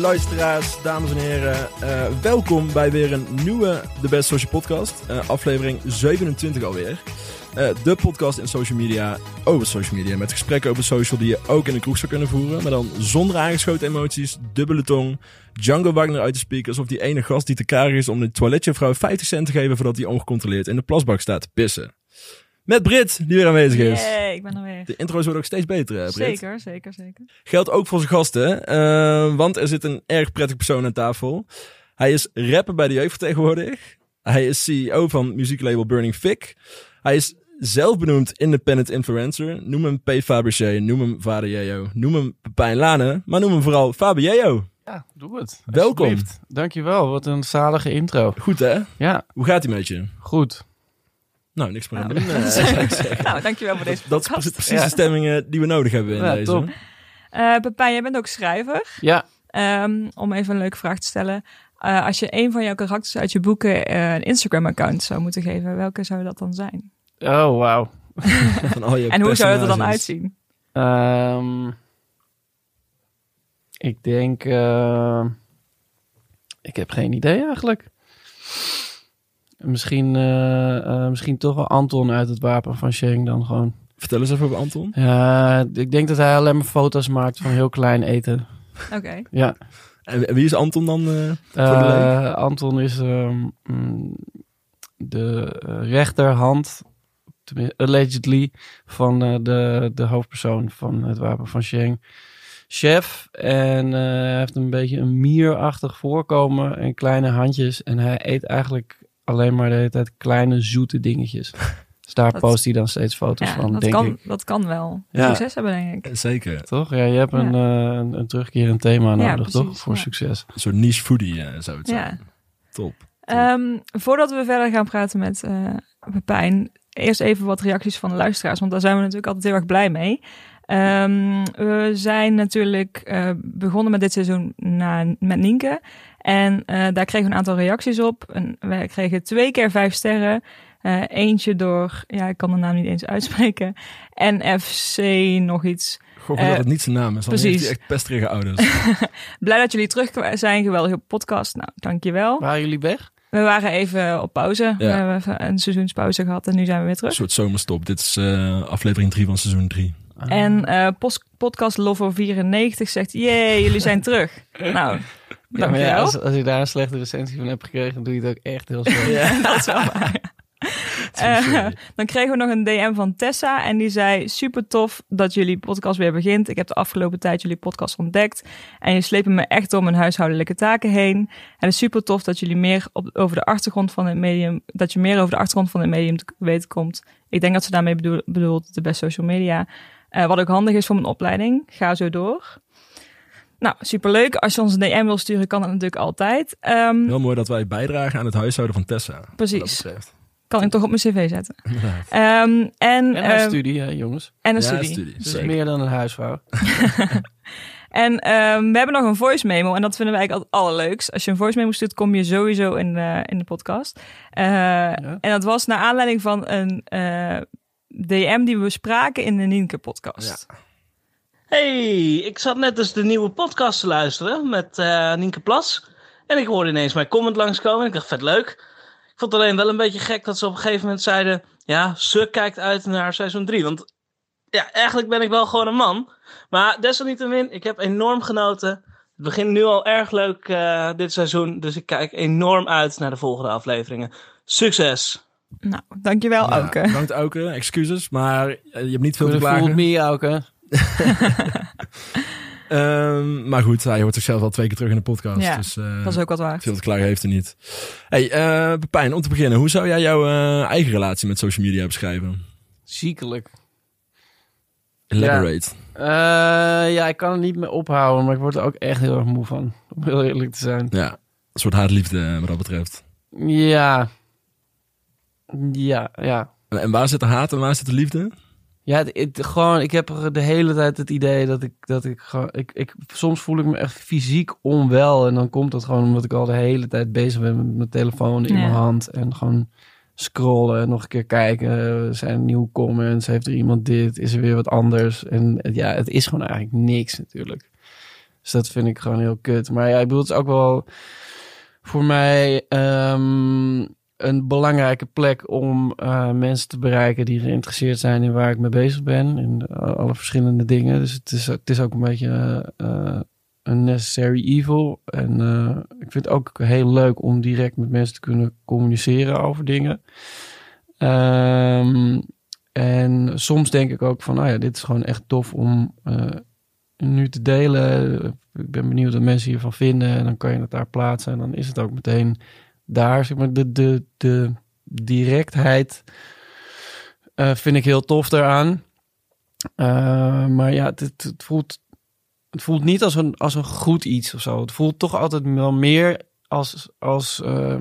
Luisteraars, dames en heren. Eh, welkom bij weer een nieuwe The Best Social Podcast. Eh, aflevering 27 alweer. Eh, de podcast in social media, over social media. Met gesprekken over social die je ook in de kroeg zou kunnen voeren. Maar dan zonder aangeschoten emoties, dubbele tong. Django Wagner uit de speakers. Of die ene gast die te karig is om de toiletjevrouw 50 cent te geven... voordat hij ongecontroleerd in de plasbak staat te pissen. Met Brit, die weer aanwezig is. Yay, ik ben er weer. De intro's worden ook steeds beter, hè, Brit? Zeker, zeker, zeker. Geldt ook voor zijn gasten, eh, want er zit een erg prettig persoon aan tafel. Hij is rapper bij de jeugd tegenwoordig. Hij is CEO van muzieklabel Burning Fig. Hij is zelf benoemd independent influencer. Noem hem P. Fabergé, noem hem Vader Jeo, noem hem Pepijn Lane, maar noem hem vooral Faber Jeo. Ja, doe het. Welkom. Dankjewel, wat een zalige intro. Goed hè? Ja, Hoe gaat hij met je? goed. Nou, niks meer aan Nou, doen. eh. Nou, dankjewel voor deze Dat is podcast. precies, de stemming eh, die we nodig hebben in Ja, deze. top. Eh, Pepijn, jij bent ook schrijver. Ja, Ehm, om even een leuke vraag te stellen. Eh, als je een van jouw karakters uit je boeken een Instagram-account zou moeten geven, welke zou dat dan zijn? oh wauw. En hoe zou het er dan uitzien? Ehm, ik denk... eh, ik heb geen idee eigenlijk. Misschien, eh, eh, misschien toch wel Anton uit het Wapen van Sheng dan gewoon. Vertel eens even over Anton. Ja, ik denk dat hij alleen maar foto's maakt van heel klein eten. Oké. Ja. En wie is Anton dan? eh? Eh, Anton is ehm, mm, de eh, rechterhand, allegedly, van eh, de, de hoofdpersoon van het wapen van Sheng. Chef en eh, hij heeft een beetje een mierachtig voorkomen en kleine handjes. En hij eet eigenlijk alleen maar de hele tijd kleine zoete dingetjes. Dus daar Dat- post hij dan steeds foto's Ja, van, dat, denk kan, ik. dat kan wel. Ja. Succes hebben, denk ik. Zeker. Toch? Ja, je hebt. Een, eh, een, een terugkerend thema Ja, nodig, toch? Voor ja. succes. Een soort niche foodie eh, zou het zijn. Ja. Top. Ehm, voordat we verder gaan praten met eh Pepijn, eerst even wat reacties van de luisteraars, want daar zijn we natuurlijk altijd heel erg blij mee. Ehm, we zijn natuurlijk eh, begonnen met dit seizoen na, met Nienke. En eh, daar kregen we een aantal reacties op. En we kregen twee keer vijf sterren. Eh, eentje door, ja, ik kan de naam niet eens uitspreken. NFC nog iets. Goh, Eh, dat het niet zijn naam is. Dan precies. echt pesterige ouders. Blij dat jullie terug zijn. Geweldige podcast. Nou, dankjewel. Waren jullie weg? We waren even op pauze. We hebben een seizoenspauze gehad en nu zijn we weer Een terug. soort zomerstop. Dit is eh, aflevering 3 van seizoen 3. En eh pos- podcast Lovo 94 zegt, jee, jullie zijn terug. Nou, Ja, maar ja, als, als je daar een slechte recensie van hebt gekregen, doe je het ook echt heel slecht. dat is wel waar. Eh, dan kregen we nog een DM van Tessa en die zei: Super tof dat jullie podcast weer begint. Ik heb de afgelopen tijd jullie podcast ontdekt en je slepen me echt door mijn huishoudelijke taken heen. En het is super tof dat jullie meer op, over de achtergrond van het medium, dat je meer over de achtergrond van het medium te weten komt. Ik denk dat ze daarmee bedoel, bedoelt de best social media. Eh, wat ook handig is voor mijn opleiding. Ga zo door. Nou, superleuk. Als je ons een DM wil sturen, kan dat natuurlijk altijd. Ehm, Heel mooi dat wij bijdragen aan het huishouden van Tessa. Precies. betreft. Kan ik toch op mijn cv zetten. Ehm, en, En een ehm, studie, hè, jongens. en een Ja, studie. studie. Dus Zeker. meer dan een huisvrouw. En ehm, we hebben nog een voice memo. En dat vinden wij eigenlijk altijd allerleukst. Als je een voice memo stuurt, kom je sowieso in de, in de podcast. Eh, En dat was naar aanleiding van een eh, DM die we bespraken in de Nienke podcast. Hey, ik zat net dus de nieuwe podcast te luisteren met eh Nienke Plas. En ik hoorde ineens mijn comment langskomen. En ik dacht, vet leuk. Ik vond het alleen wel een beetje gek dat ze op een gegeven moment zeiden... Ja, ze kijkt uit naar seizoen 3. Want ja, eigenlijk ben ik wel gewoon een man. Maar desalniettemin, ik heb enorm genoten. Het begint nu al erg leuk eh, dit seizoen. Dus ik kijk enorm uit naar de volgende afleveringen. Succes! Nou, dankjewel Ja, ook. eh. Bedankt Auke, excuses, maar eh, je hebt niet veel te klagen. me ook, hè? Ehm, maar goed, hij hoort zichzelf al twee keer terug in de podcast. Ja, dus eh, Dat is ook wat waard. veel te klagen heeft hij niet. Hey, eh Pepijn, om te beginnen. Hoe zou jij jouw eh, eigen relatie met social media beschrijven? Ziekelijk. Elaborate. Eh, ja, ik kan het niet meer ophouden, maar ik word er ook echt heel erg moe van. Om heel eerlijk te zijn. Ja, een soort haatliefde wat dat betreft. Ja. Ja, ja. En, waar zit de haat en waar zit de liefde? Ja, het, het- gewoon, ik heb er de hele tijd het idee dat ik, dat ik gewoon, ik, ik, soms voel ik me echt fysiek onwel. En dan komt dat gewoon omdat ik al de hele tijd bezig ben met mijn telefoon in Ja. mijn hand. En gewoon scrollen, nog een keer kijken. Zijn er nieuwe comments? Heeft er iemand dit? Is er weer wat anders? En eh, ja, het is gewoon eigenlijk niks natuurlijk. Dus dat vind ik gewoon heel kut. Maar ja, ik bedoel, het is ook wel voor mij ehm, een belangrijke plek om eh, mensen te bereiken die geïnteresseerd zijn in waar ik mee bezig ben. In alle verschillende dingen. Dus het is, het is ook een beetje eh, een necessary evil. En eh, ik vind het ook heel leuk om direct met mensen te kunnen communiceren over dingen. Ehm, en soms denk ik ook van, nou ja, dit is gewoon echt tof om nu te delen. Ik ben benieuwd wat mensen hiervan vinden. En dan kan je het daar plaatsen. En dan is het ook meteen daar. Zeg maar, de, de, de directheid uh, vind ik heel tof daaraan. Uh, maar ja, het, het, voelt, het voelt niet als een, als een goed iets of zo. Het voelt toch altijd wel meer als, als uh,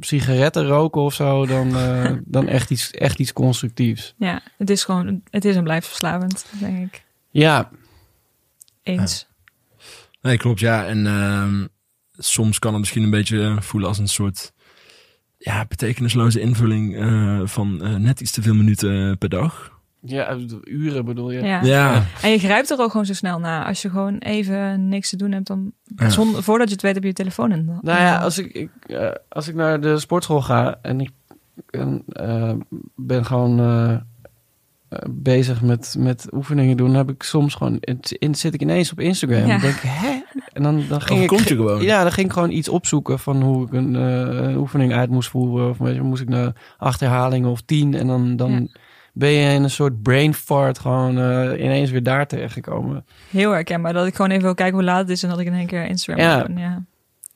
sigaretten roken of zo dan, uh, dan echt, iets, echt iets constructiefs. Ja, het is gewoon, het is en blijft verslavend, denk ik. Ja, eens. Nee, klopt, ja. En uh, soms kan het misschien een beetje voelen als een soort ja, betekenisloze invulling uh, van uh, net iets te veel minuten per dag. Ja, uren bedoel je? Ja. ja. En je grijpt er ook gewoon zo snel naar. Als je gewoon even niks te doen hebt, dan ja. zonder, voordat je het weet heb je je telefoon in. Nou ja, als ik, ik uh, als ik naar de sportschool ga en ik ben gewoon eh, bezig met, met oefeningen doen, heb ik soms gewoon in, zit ik ineens op Instagram. Ja. En denk hè? En dan, dan ging ik komt je gewoon. Ja, dan ging ik gewoon iets opzoeken van hoe ik een, uh, oefening uit moest voeren. Of weet je, moest ik naar acht herhalingen of tien. En dan, dan ja. ben je in een soort brain fart gewoon uh, ineens weer daar terechtgekomen. Heel herkenbaar. Dat ik gewoon even wil kijken hoe laat het is en dat ik in één keer Instagram ja. doen. Ja,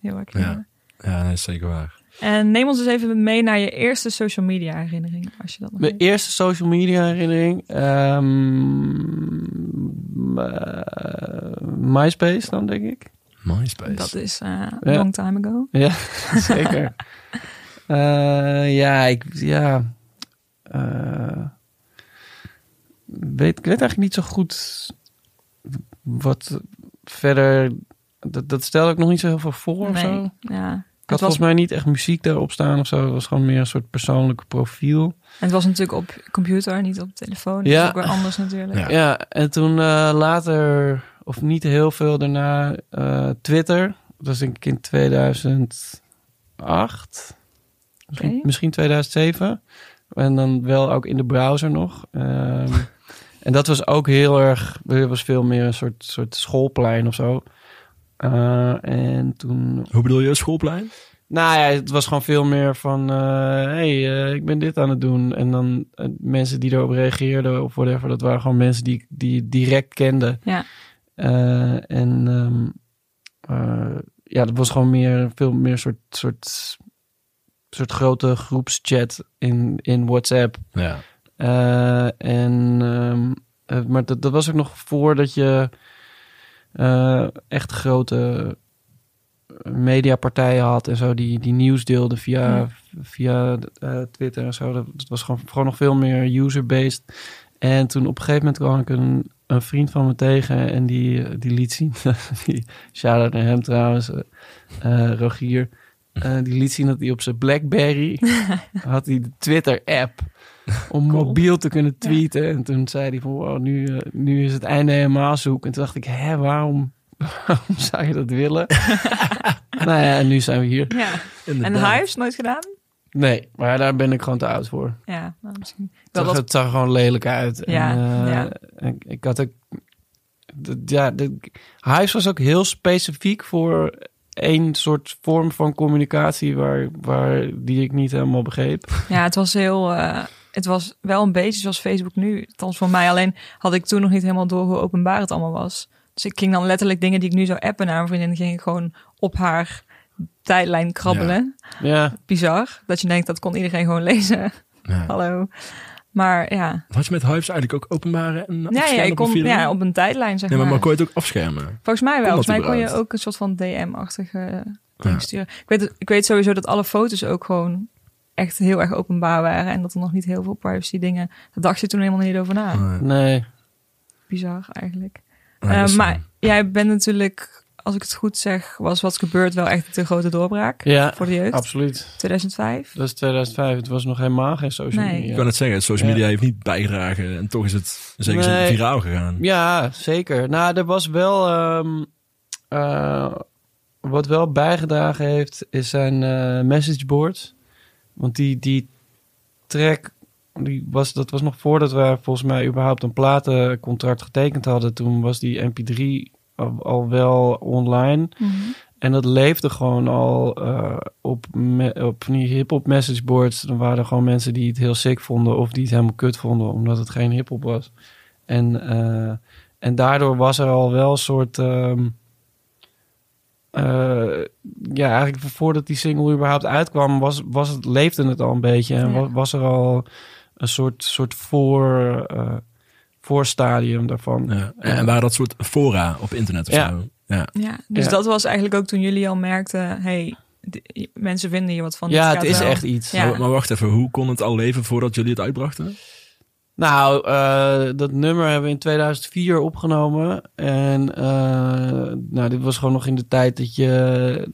heel herkenbaar. Ja, ja dat is zeker waar. En neem ons eens even mee naar je eerste social media herinnering, als je dat nog Mijn weet. eerste social media herinnering? Um, uh, MySpace dan, denk ik. MySpace? Dat is uh, a long time ago. Ja, zeker. uh, ja, ik... Ja... weet, ik weet eigenlijk niet zo goed wat verder... Dat, dat stel ik nog niet zo heel veel voor nee, of zo. Ja. Ik had volgens mij niet echt muziek daarop staan of zo. Het was gewoon meer een soort persoonlijk profiel. En het was natuurlijk op computer, niet op telefoon. Ja. Dat is ook weer anders natuurlijk. Ja, ja en toen uh, later, of niet heel veel daarna, uh, Twitter. Dat was denk ik in 2008. Misschien, okay. misschien 2007. En dan wel ook in de browser nog. Um, en dat was ook heel erg, er was veel meer een soort, soort schoolplein of zo. Uh, en toen... Hoe bedoel je, schoolplein? Nou ja, het was gewoon veel meer van... Uh, hey, uh, ik ben dit aan het doen. En dan mensen die erop reageerden of whatever... dat waren gewoon mensen die die direct kende. Ja. en um, ja, dat was gewoon meer, veel meer soort, soort, soort grote groepschat in, in WhatsApp. Ja. en... Um, maar dat, dat was ook nog voordat je... Uh, echt grote mediapartijen had en zo die, die nieuws deelden via, ja. via uh, Twitter en zo. Dat, dat, was gewoon, gewoon nog veel meer user-based. En toen op een gegeven moment kwam ik een, een vriend van me tegen en die, die liet zien, die, shout-out naar hem trouwens, uh, Rogier, die liet zien dat hij op zijn Blackberry had hij de Twitter-app om cool. mobiel te kunnen tweeten. Ja. En toen zei hij van, wow, nu, uh, nu is het einde helemaal zoek. En toen dacht ik, hè, waarom, waarom zou je dat willen? nou ja, en nu zijn we hier. Ja. En Hives nooit gedaan? Nee, maar daar ben ik gewoon te oud voor. Ja, nou, misschien. Het zag, het zag er gewoon lelijk uit. Ja, en, uh, ja. Ik, ik had ook... Ja, de, Hives was ook heel specifiek voor één soort vorm van communicatie waar, waar, die ik niet helemaal begreep. Ja, het was heel... Uh het was wel een beetje zoals Facebook nu. Althans voor mij. Alleen had ik toen nog niet helemaal door hoe openbaar het allemaal was. Dus ik ging dan letterlijk dingen die ik nu zou appen naar mijn vriendin... ging ik gewoon op haar tijdlijn krabbelen. Ja. ja. Bizar. Dat je denkt, dat kon iedereen gewoon lezen. Ja. Hallo. Maar ja. Had je met Hives eigenlijk ook openbare en ja, ja, ik kon, ja, op een tijdlijn zeg maar. maar. maar kon je het ook afschermen? Volgens mij wel. Volgens mij kon je ook een soort van DM-achtige ding ja. sturen. Ik weet, ik weet sowieso dat alle foto's ook gewoon echt heel erg openbaar waren. En dat er nog niet heel veel privacy dingen. Daar dacht je toen helemaal niet over na. Nee. Bizar eigenlijk. Nee, uh, is maar jij bent natuurlijk, als ik het goed zeg, was wat gebeurd wel echt de grote doorbraak Ja, voor de jeugd. absoluut. 2005. Dat is 2005. Het was nog helemaal geen social Nee. media. Ik kan het zeggen, social media Ja. heeft niet bijgedragen. En toch is het zeker Nee. zo viraal gegaan. Ja, zeker. Nou, er was wel... ehm, eh, wat wel bijgedragen heeft, is zijn eh messageboards. Want die, die track, die was, dat was nog voordat we volgens mij überhaupt een platencontract getekend hadden. Toen was die MP3 al, al wel online. Mhm. En dat leefde gewoon al eh, op, me, op die hip-hop messageboards. Dan waren er gewoon mensen die het heel sick vonden of die het helemaal kut vonden, omdat het geen hip-hop was. En, eh, en daardoor was er al wel een soort. ehm, eh, ja, eigenlijk voordat die single überhaupt uitkwam, was, was het, leefde het al een beetje. En Ja. was, was er al een soort, soort voor, eh, voorstadium daarvan. Ja. En, en waren dat soort fora op internet of Ja. zo? Ja. Ja, dus Ja. dat was eigenlijk ook toen jullie al merkten, hey, mensen vinden hier wat van. ja, het is wel. echt iets. Ja. Maar, maar wacht even, hoe kon het al leven voordat jullie het uitbrachten? Nou, eh, dat nummer hebben we in 2004 opgenomen. En eh, nou, dit was gewoon nog in de tijd dat je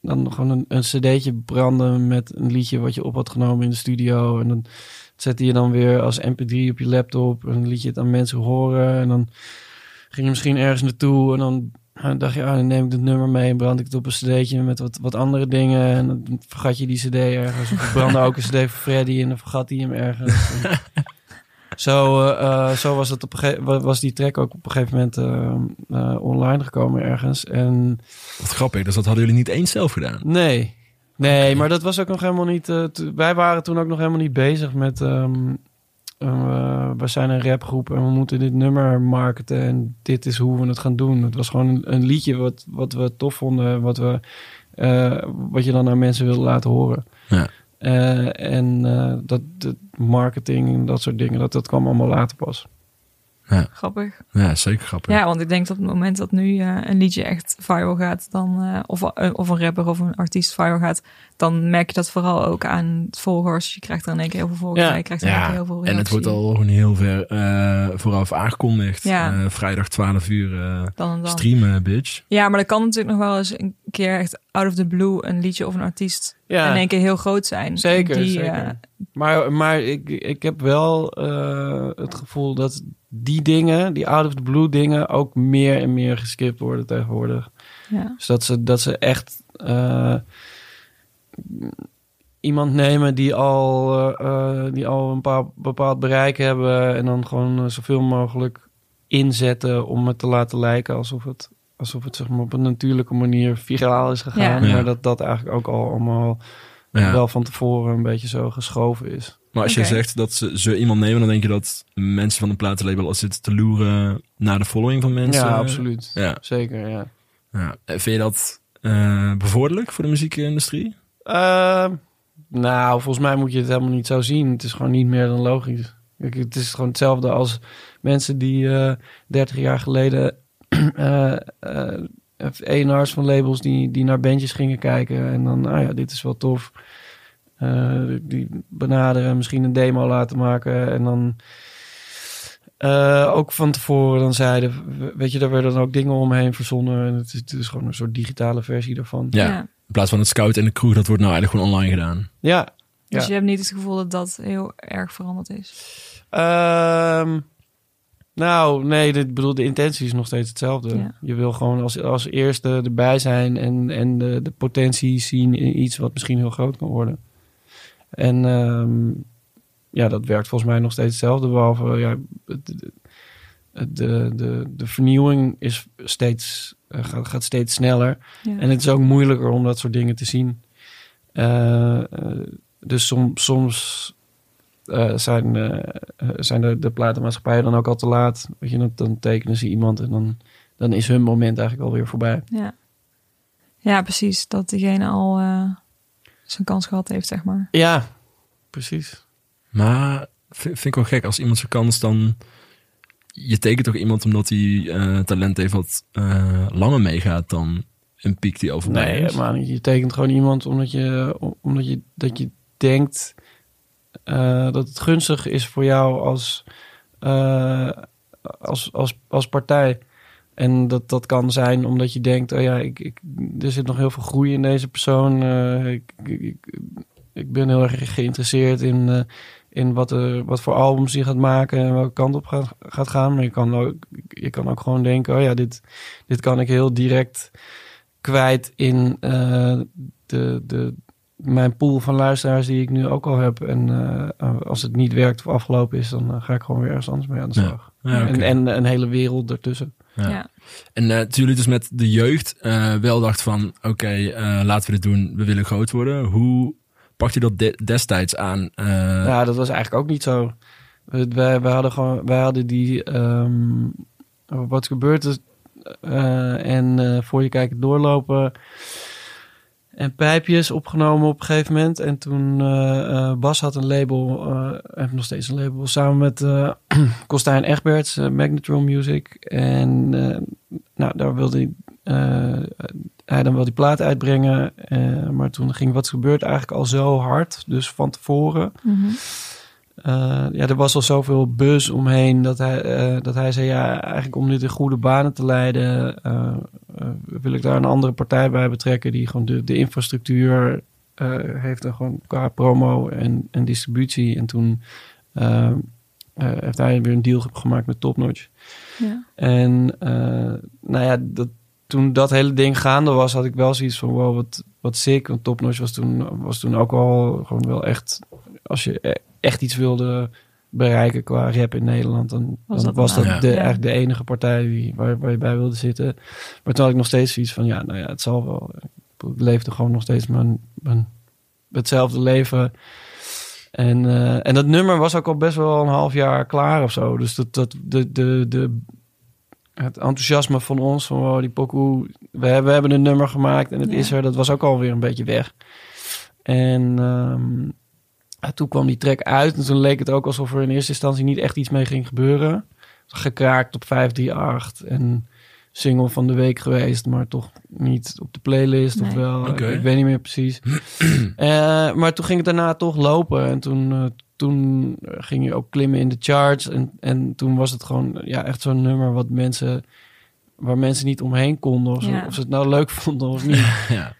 dan gewoon een, een cd'tje brandde met een liedje wat je op had genomen in de studio. En dan zette je dan weer als mp3 op je laptop en liet je het aan mensen horen. En dan ging je misschien ergens naartoe en dan eh, dacht je, ah, dan neem ik dit nummer mee en brand ik het op een cd'tje met wat, wat andere dingen. En dan vergat je die cd ergens. Of brandde ook een cd voor Freddy en dan vergat hij hem ergens. Zo, eh, eh, zo was, het op was die track ook op een gegeven moment eh, online gekomen ergens. En Wat grappig, dus dat hadden jullie niet eens zelf gedaan. nee, nee, maar dat was ook nog helemaal niet. wij waren toen ook nog helemaal niet bezig met. ehm, eh, we zijn een rapgroep en we moeten dit nummer marketen en dit is hoe we het gaan doen. Het was gewoon een, een liedje wat, wat we tof vonden, wat, we, wat je dan aan mensen wilde laten horen. Ja. Eh, en eh, dat, dat marketing en dat soort dingen, dat, dat kwam allemaal later pas. Grappig. Ja, zeker grappig. Ja, want ik denk dat op het moment dat nu eh, een liedje echt viral gaat, dan, eh, of, eh, of een rapper of een artiest viral gaat, dan merk je dat vooral ook aan het volgers. Je krijgt er in één keer heel veel volgers Ja. bij, je krijgt er in één keer Ja, heel veel en het wordt reactie. al gewoon heel ver eh, vooraf aangekondigd. Ja. Eh, vrijdag 12 uur eh, dan en dan. streamen, bitch. Ja, maar dat kan natuurlijk nog wel eens een keer echt out of the blue een liedje of een artiest Ja, in één keer heel groot zijn. Zeker, Die, zeker. Maar, maar ik, ik heb wel eh, het gevoel dat die dingen, die out of the blue dingen, ook meer en meer geskipt worden tegenwoordig. ja. Dus dat ze, dat ze echt eh, iemand nemen die al, eh, eh, die al een paar, bepaald bereik hebben en dan gewoon zoveel mogelijk inzetten om het te laten lijken alsof het, alsof het zeg maar, op een natuurlijke manier viraal is gegaan. Ja. Maar dat dat eigenlijk ook al allemaal Ja. wel van tevoren een beetje zo geschoven is. Maar als je zegt dat ze zo iemand nemen, dan denk je dat mensen van de platenlabel al zitten te loeren naar de following van mensen. Ja, absoluut. Ja. Zeker, ja. ja. En Vind je dat eh, bevorderlijk voor de muziekindustrie? Ehm, nou, volgens mij moet je het helemaal niet zo zien. Het is gewoon niet meer dan logisch. Kijk, het is gewoon hetzelfde als mensen die eh 30 jaar geleden eh eh ENR's van labels die, die naar bandjes gingen kijken en dan, nou ja, dit is wel tof. Eh, die benaderen, misschien een demo laten maken en dan eh, ook van tevoren dan zeiden, weet je, daar werden dan ook dingen omheen verzonnen en het is, het is gewoon een soort digitale versie daarvan. Ja. Ja. In plaats van het scout en de crew, dat wordt nou eigenlijk gewoon online gedaan. Ja, Dus Ja. je hebt niet het gevoel dat dat heel erg veranderd is. Ehm, nou, nee, de, ik bedoel, de intentie is nog steeds hetzelfde. Ja. Je wil gewoon als, als eerste erbij zijn en, en de, de potentie zien in iets wat misschien heel groot kan worden. En ehm, ja, dat werkt volgens mij nog steeds hetzelfde. Behalve, ja, de, de, de, de vernieuwing is steeds, eh, gaat, gaat steeds sneller. Ja. En het is ook moeilijker om dat soort dingen te zien. Eh, eh, dus som, soms zijn, zijn de, de platenmaatschappijen dan ook al te laat. Weet je, dan, dan tekenen ze iemand en dan, dan is hun moment eigenlijk alweer voorbij. Ja. ja, precies. Dat diegene al zijn kans gehad heeft, zeg maar. Ja, precies. Maar vind ik wel gek als iemand zijn kans dan... Je tekent toch iemand omdat hij eh, talent heeft wat eh, langer meegaat dan een piek die al voorbij Nee, is? maar je tekent gewoon iemand omdat je, omdat je, dat je denkt eh, dat het gunstig is voor jou als, eh, als, als, als partij. En dat, dat kan zijn omdat je denkt, oh ja, ik, ik, er zit nog heel veel groei in deze persoon. Eh, ik, ik, ik, ben heel erg geïnteresseerd in, eh, in wat, er, wat voor albums je gaat maken en welke kant op gaat, gaat gaan. Maar je kan, ook, je kan ook gewoon denken, oh ja, dit, dit kan ik heel direct kwijt in uh, de, de, mijn pool van luisteraars die ik nu ook al heb. En uh, als het niet werkt of afgelopen is, dan ga ik gewoon weer ergens anders mee aan de slag. Ja. Ja, okay. en, en een hele wereld ertussen. Ja. ja. En uh, toen jullie dus met de jeugd uh, wel dacht van... oké, okay, uh, laten we dit doen, we willen groot worden. Hoe pakt je dat de destijds aan? Ja, dat was eigenlijk ook niet zo. Wij, wij hadden gewoon, wij hadden die... Um, wat gebeurt er? en voor je kijken doorlopen en pijpjes opgenomen op een gegeven moment. En toen uh, Bas had een label, uh, heeft nog steeds een label, samen met uh, Kostijn Egberts, Magnetron Music. En nou, daar wilde hij, hij dan wel die plaat uitbrengen. maar toen ging Wat Gebeurt eigenlijk al zo hard, dus van tevoren. -hmm. Uh, ja, er was al zoveel buzz omheen dat hij, uh, dat hij zei: Ja, eigenlijk om dit in goede banen te leiden, uh, wil ik daar een andere partij bij betrekken die gewoon de, de infrastructuur heeft en gewoon qua promo en, en distributie. En toen heeft hij weer een deal gemaakt met Topnotch. Ja. En nou ja, dat, toen dat hele ding gaande was, had ik wel zoiets van: Wow, wat, wat sick. Want Topnotch was toen, was toen ook al gewoon wel echt. Als je echt iets wilde bereiken qua rap in Nederland, dan was dan dat, was dat de, eigenlijk de enige partij die, waar, waar je bij wilde zitten. Maar toen had ik nog steeds zoiets van, ja, nou ja, het zal wel. Ik leefde gewoon nog steeds mijn, mijn hetzelfde leven. En, uh, en dat nummer was ook al best wel een half jaar klaar of zo. Dus dat, dat de, de, de, het enthousiasme van ons, van wow, die pokoe, we hebben, we hebben een nummer gemaakt en het Ja. is er, dat was ook alweer een beetje weg. En ehm, toen kwam die track uit en toen leek het ook alsof er in eerste instantie niet echt iets mee ging gebeuren. Gekraakt op 538 en single van de week geweest, maar toch niet op de playlist of wel. Ik weet niet meer precies. Eh, maar toen ging het daarna toch lopen en toen, eh, toen ging je ook klimmen in de charts en, en toen was het gewoon ja, echt zo'n nummer wat mensen waar mensen niet omheen konden of, Ja. of ze het nou leuk vonden of niet. ja.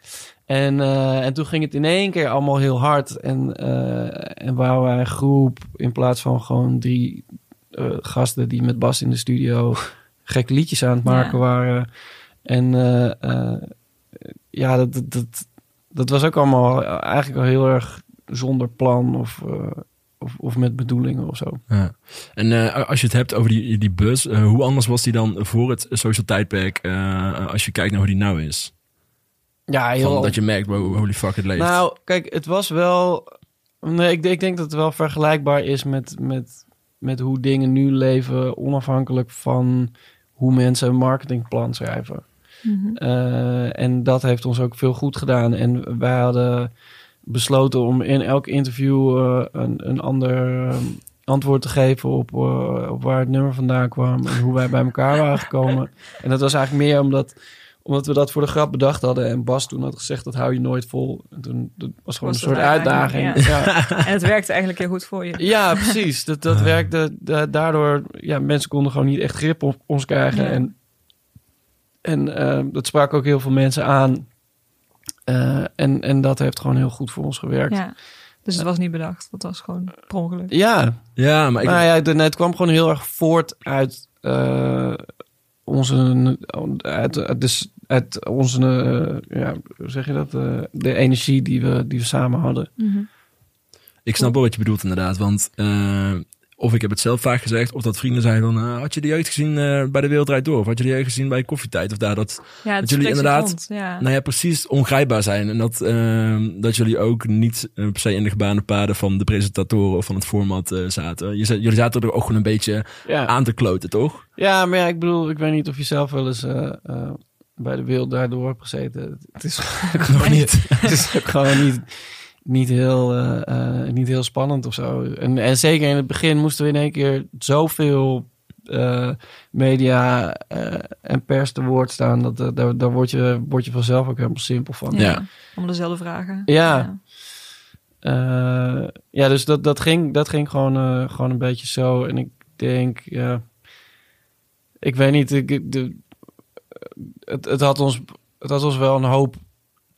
En, eh, en toen ging het in één keer allemaal heel hard. En, eh en waren wij een groep in plaats van gewoon drie eh, gasten die met Bas in de studio gekke liedjes aan het maken Ja. waren. En ja, dat, dat, dat, dat was ook allemaal eigenlijk al heel erg zonder plan of, eh, of, of met bedoelingen of zo. Ja. En eh, als je het hebt over die, die bus, eh, hoe anders was die dan voor het social tijdperk eh, als je kijkt naar hoe die nou is? Ja, Van dat je merkt, wow, holy fuck, het leeft. Nou, kijk, het was wel. Nee, ik, ik denk dat het wel vergelijkbaar is met, met, met hoe dingen nu leven, onafhankelijk van hoe mensen een marketingplan schrijven. Eh, en dat heeft ons ook veel goed gedaan. En wij hadden besloten om in elk interview eh, een, een ander eh, antwoord te geven op, eh, op waar het nummer vandaan kwam en hoe wij bij elkaar waren gekomen. En dat was eigenlijk meer omdat, omdat we dat voor de grap bedacht hadden. En Bas toen had gezegd, dat hou je nooit vol. En toen dat was gewoon Was een soort uitdaging, uitdaging. Ja. En het werkte eigenlijk heel goed voor je. Ja, precies. Dat, dat Ja. werkte. da- daardoor, ja, mensen konden gewoon niet echt grip op ons krijgen. Ja. En, en eh, dat sprak ook heel veel mensen aan. Eh, en, en dat heeft gewoon heel goed voor ons gewerkt. Ja, Ja. Dus het was niet bedacht. Dat was gewoon per ongeluk. ja, maar ik, nou ja, het, het kwam gewoon heel erg voort uit eh, onze, uit, uit, dus uit onze, eh, ja, hoe zeg je dat? Eh, de energie die we, die we samen hadden. Mhm. ik snap wel wat je bedoelt inderdaad. Want eh, of ik heb het zelf vaak gezegd, of dat vrienden zeiden van... eh, had je de jeugd gezien eh, bij de Wereld Draait Door? Of had je de jeugd gezien bij Koffietijd? Of daar dat, Ja, het Dat jullie inderdaad- rond, Ja. nou ja, precies ongrijpbaar zijn. En dat, eh, dat jullie ook niet eh, per se in de gebaande paden van de presentatoren of van het format eh, zaten. Je, jullie zaten er ook gewoon een beetje Ja. aan te kloten, toch? Ja, maar ja, ik bedoel, ik weet niet of je zelf wel eens eh, eh, bij de wereld daardoor hebt gezeten. Het is Nog niet. het is ook gewoon niet, niet, heel, eh, eh, niet heel spannend of zo. En, en zeker in het begin moesten we in één keer zoveel eh, media eh, en pers te woord staan. Dat, daar, daar word, je, word je vanzelf ook helemaal simpel van. Ja. Ja. Om dezelfde vragen. Ja. Eh, ja, dus dat, dat, ging, dat ging gewoon, eh, gewoon een beetje zo. En ik denk, ja, ik weet niet, ik, de, het, het, had ons, het had ons wel een hoop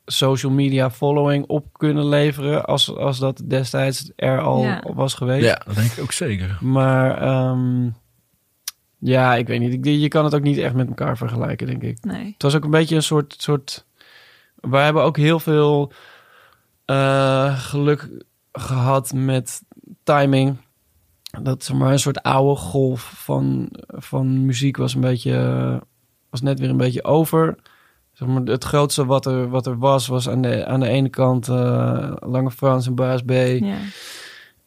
social media following op kunnen leveren als, als dat destijds er al Ja. was geweest. Ja, dat denk ik ook zeker. Maar ehm, ja, ik weet niet. Je kan het ook niet echt met elkaar vergelijken, denk ik. Nee. Het was ook een beetje een soort. soort we hebben ook heel veel eh, geluk gehad met timing. Dat zeg maar een soort oude golf van, van muziek was een beetje. was net weer een beetje over. Zeg maar, het grootste wat er, wat er was, was aan de, aan de ene kant eh, Lange Frans en Baas B. Ja.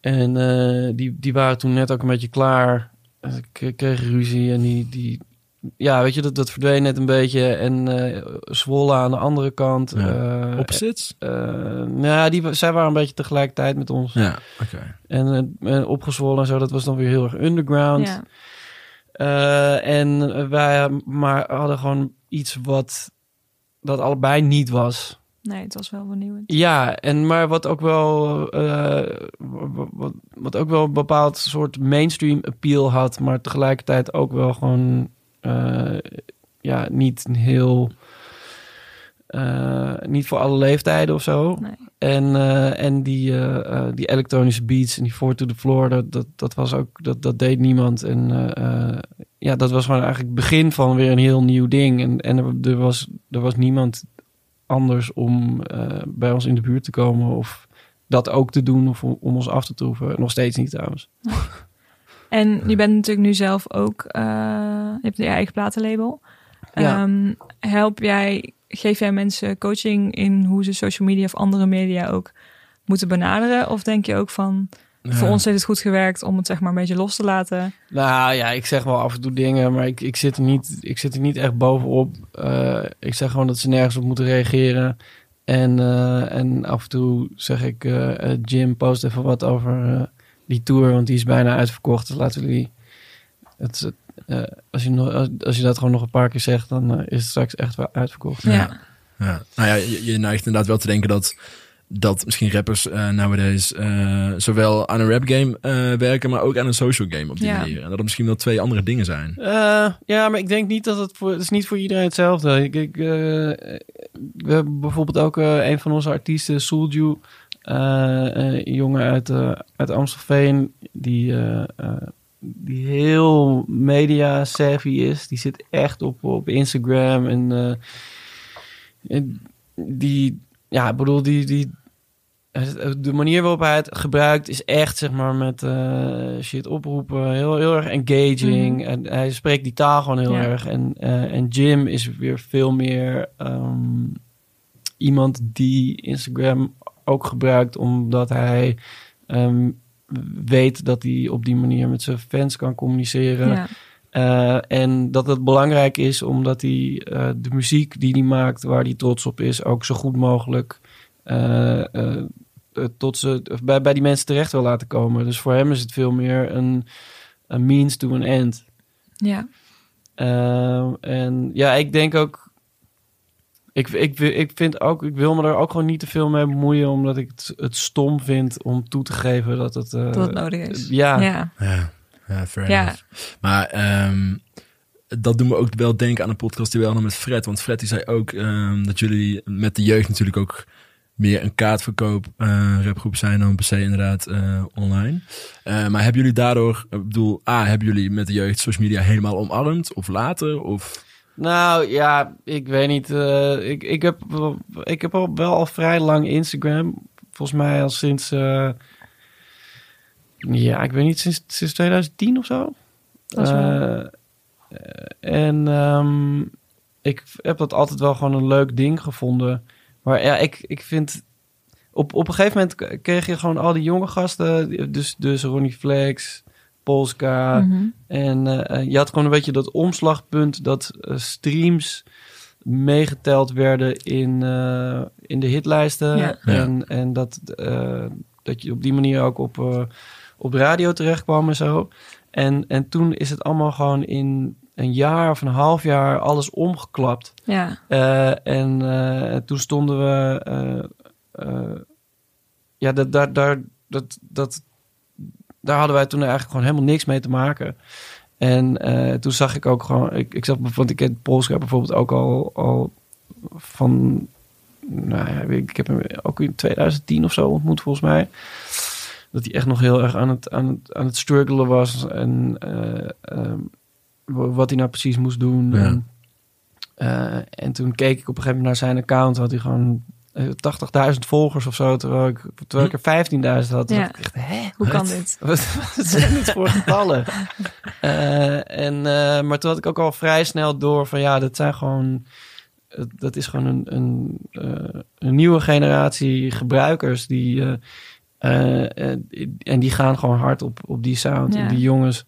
En eh, die, die waren toen net ook een beetje klaar. Dus Ik kreeg ruzie en die, die ja, weet je, dat, dat verdween net een beetje. En eh Zwolle aan de andere kant. Ja. eh, Opzits? eh, nou ja, die, zij waren een beetje tegelijkertijd met ons. Ja, oké. En, en opgezwollen en zo, dat was dan weer heel erg underground. Ja. Eh, en wij maar hadden gewoon iets wat dat allebei niet was. Nee, het was wel vernieuwend. Ja, en maar wat ook wel, eh, wat, ook wel een bepaald soort mainstream appeal had, maar tegelijkertijd ook wel gewoon, eh, ja, niet heel, eh, niet voor alle leeftijden of zo. Nee. En, eh, en die, eh, eh, die elektronische beats en die four to the floor, dat, dat, was ook, dat, dat deed niemand. En ja, dat was gewoon eigenlijk het begin van weer een heel nieuw ding. En, en er, was, er was niemand anders om bij ons in de buurt te komen of dat ook te doen of om, ons af te troeven. Nog steeds niet trouwens. En je bent natuurlijk nu zelf ook, je hebt je eigen platenlabel. Ja. Ehm, help jij, geef jij mensen coaching in hoe ze social media of andere media ook moeten benaderen? Of denk je ook van, voor ons heeft het goed gewerkt om het zeg maar een beetje los te laten? Nou ja, ik zeg wel af en toe dingen, maar ik, ik, zit, er niet, ik zit er niet echt bovenop. Eh, ik zeg gewoon dat ze nergens op moeten reageren. En, eh, en af en toe zeg ik, eh, Jim, post even wat over die tour, want die is bijna uitverkocht. Dus laten die... Het, eh, als, je nog, als, als je dat gewoon nog een paar keer zegt, dan eh, is het straks echt wel uitverkocht. Ja. Ja. Ja. Nou ja, je, je neigt inderdaad wel te denken dat, dat misschien rappers eh nowadays eh, zowel aan een rap game eh, werken, maar ook aan een social game op die Ja. manier. En dat het misschien wel twee andere dingen zijn. Eh, ja, maar ik denk niet dat het voor... Het is niet voor iedereen hetzelfde. Ik, ik, eh, we hebben bijvoorbeeld ook eh, een van onze artiesten, Soulju. eh, een jongen uit, eh, uit Amstelveen. Die, eh, eh, die heel media savvy is. Die zit echt op, op Instagram. En, eh, en die... Ja, ik bedoel, die... die de manier waarop hij het gebruikt is echt, zeg maar, met eh, shit oproepen. Heel, heel erg engaging. Mhm. En hij spreekt die taal gewoon heel Ja. erg. En, eh, en Jim is weer veel meer ehm, iemand die Instagram ook gebruikt omdat hij ehm, weet dat hij op die manier met zijn fans kan communiceren. Ja. Eh, en dat het belangrijk is omdat hij eh, de muziek die hij maakt, waar hij trots op is, ook zo goed mogelijk eh, tot ze, bij, bij die mensen terecht wil laten komen. Dus voor hem is het veel meer een, een means to an end. ja. Eh, en ja, ik denk ook. Ik, ik, ik vind ook, ik wil me er ook gewoon niet te veel mee bemoeien, omdat ik het, het stom vind om toe te geven dat het. eh, Dat het nodig is. Ja, Ja. Ja, ja fair Ja. enough. Maar ehm, dat doen we ook wel denken aan een podcast die we hadden met Fred. Want Fred die zei ook ehm, dat jullie met de jeugd natuurlijk ook meer een kaartverkoop eh rapgroep zijn dan per se inderdaad eh, online. Eh, maar hebben jullie daardoor, ik bedoel, A, hebben jullie met de jeugd social media helemaal omarmd? Of later? Of... Nou ja, ik weet niet. eh, ik, ik, heb, wel- ik heb al wel al vrij lang Instagram. Volgens mij al sinds. eh, ja, ik weet niet, sinds, sinds 2010 of zo. Eh, en ehm, ik heb dat altijd wel gewoon een leuk ding gevonden. Maar ja, ik, ik vind. Op, op een gegeven moment kreeg je gewoon al die jonge gasten. Dus, dus Ronnie Flex, Polska. Mhm. En eh, eh, je had gewoon een beetje dat omslagpunt dat eh, streams meegeteld werden in, eh, in de hitlijsten. Ja. En, en dat, eh, dat je op die manier ook op, op radio terecht kwam en zo. En, en toen is het allemaal gewoon in een jaar of een half jaar alles omgeklapt. Ja. Eh, en eh, toen stonden we. eh, eh, ja, dat, daar, daar, dat, dat, daar hadden wij toen eigenlijk gewoon helemaal niks mee te maken. En eh, toen zag ik ook gewoon. Ik, ik zag, want ik ken Polska bijvoorbeeld ook al, al van nou ja, ik heb hem ook in 2010 of zo ontmoet volgens mij. Dat hij echt nog heel erg aan het, aan het, aan het struggelen was. En eh, ehm, wat hij nou precies moest doen. Ja. En, eh, en toen keek ik op een gegeven moment naar zijn account. Had hij gewoon 80.000 volgers of zo. Terwijl ik, terwijl ik er 15.000 had. Toen Ja. dacht ik hè? Hoe kan Wat? dit? Wat, wat zijn dit voor getallen? Eh, en, eh, maar toen had ik ook al vrij snel door van ja, dat zijn gewoon. eh, Dat is gewoon een, een, eh, een nieuwe generatie gebruikers die. eh, eh, eh, en die gaan gewoon hard op, op die sound. Ja. En die jongens.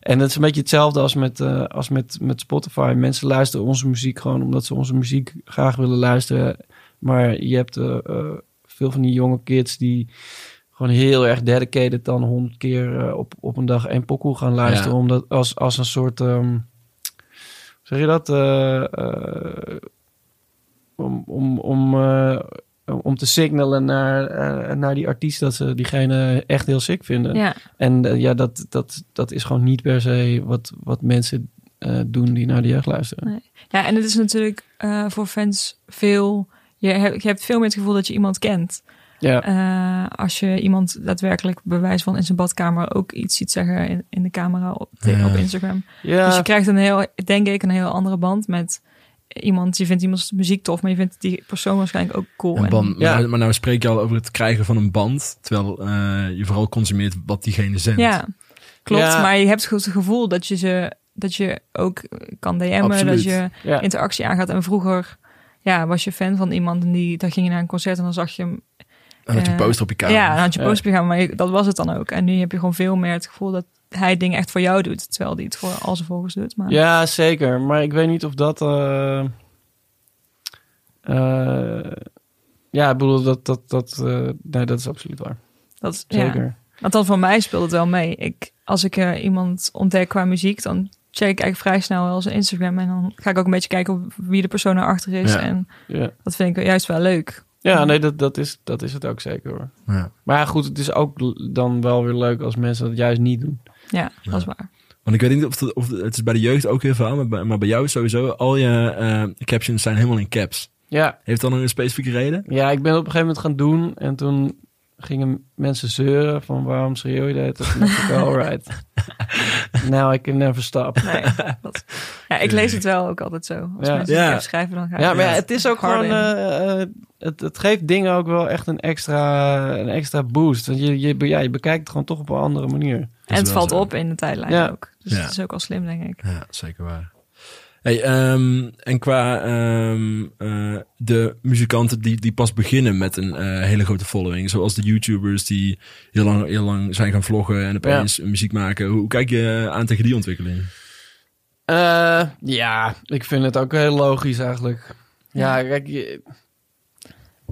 En dat is een beetje hetzelfde als met, eh, als met, met Spotify. Mensen luisteren onze muziek gewoon omdat ze onze muziek graag willen luisteren. Maar je hebt eh, eh, veel van die jonge kids die gewoon heel erg dedicated dan honderd keer eh, op, op een dag één pokoe gaan luisteren. Ja. Omdat als, als een soort, ehm, hoe zeg je dat? Eh, eh, om, om, om, om te signalen naar, naar die artiest dat ze diegene echt heel sick vinden. Ja, En ja, dat, dat, dat is gewoon niet per se wat, wat mensen eh, doen die naar de jeugd luisteren. Nee. ja en het is natuurlijk eh, voor fans veel... Je hebt, je hebt veel meer het gevoel dat je iemand kent. Ja, Eh, als je iemand daadwerkelijk bewijs van in zijn badkamer ook iets ziet zeggen in, in de camera op, Ja. op Instagram. ja. Dus je krijgt een heel, denk ik, een heel andere band met iemand. Je vindt iemands muziek tof, maar je vindt die persoon waarschijnlijk ook cool. Een En- band, Ja. maar, maar nou spreek je al over het krijgen van een band, terwijl eh, je vooral consumeert wat diegene zendt. ja, klopt. Ja. Maar je hebt het gevoel dat je ze dat je ook kan DM'en, Absoluut. dat je ja. interactie aangaat. En vroeger ja, was je fan van iemand en die, dan ging je naar een concert en dan zag je hem. En had je een Eh, poster op je kamer. Ja, dan had je post gaan, maar je- dat was het dan ook. En nu heb je gewoon veel meer het gevoel dat hij dingen echt voor jou doet, terwijl hij het voor al zijn volgers doet. Maar Ja, zeker. Maar ik weet niet of dat. eh, eh, ja, ik bedoel, dat. dat, dat eh, nee, dat is absoluut waar. dat is ja. Zeker. Want dan voor mij speelt het wel mee. Ik, als ik eh, iemand ontdek qua muziek, dan check ik eigenlijk vrij snel wel zijn Instagram. En dan ga ik ook een beetje kijken op wie de persoon erachter is. Ja. En Ja, dat vind ik juist wel leuk. ja nee, dat, dat, is, dat is het ook zeker hoor. Ja. Maar ja, goed, het is ook dan wel weer leuk als mensen dat juist niet doen. Ja, dat is waar. Want ik weet niet of het, of het is bij de jeugd ook heel veel, maar bij, maar bij jou is sowieso, al je eh, captions zijn helemaal in caps. Ja, Heeft dat nog een specifieke reden? ja, ik ben het op een gegeven moment gaan doen en toen gingen mensen zeuren van waarom schreeuw je dat? En toen dacht ik, alright. Now I can never stop. Nee, dat, ja, ik lees het wel ook altijd zo. Als Ja. mensen Ja. het schrijven, dan ga ik Ja, maar ja, het is ook gewoon. eh, eh, het, het geeft dingen ook wel echt een extra, een extra boost. Want je, je, be- ja, je bekijkt het gewoon toch op een andere manier. En het valt zo. op in de tijdlijn Ja. ook. Dus Ja. dat is ook al slim, denk ik. Ja, zeker waar. Hey, ehm, en qua ehm, eh, de muzikanten die, die pas beginnen met een eh, hele grote following, zoals de YouTubers die heel lang, heel lang zijn gaan vloggen en opeens muziek maken. Hoe, hoe kijk je aan tegen die ontwikkeling? Eh, ja, ik vind het ook heel logisch eigenlijk. Ja, kijk, je-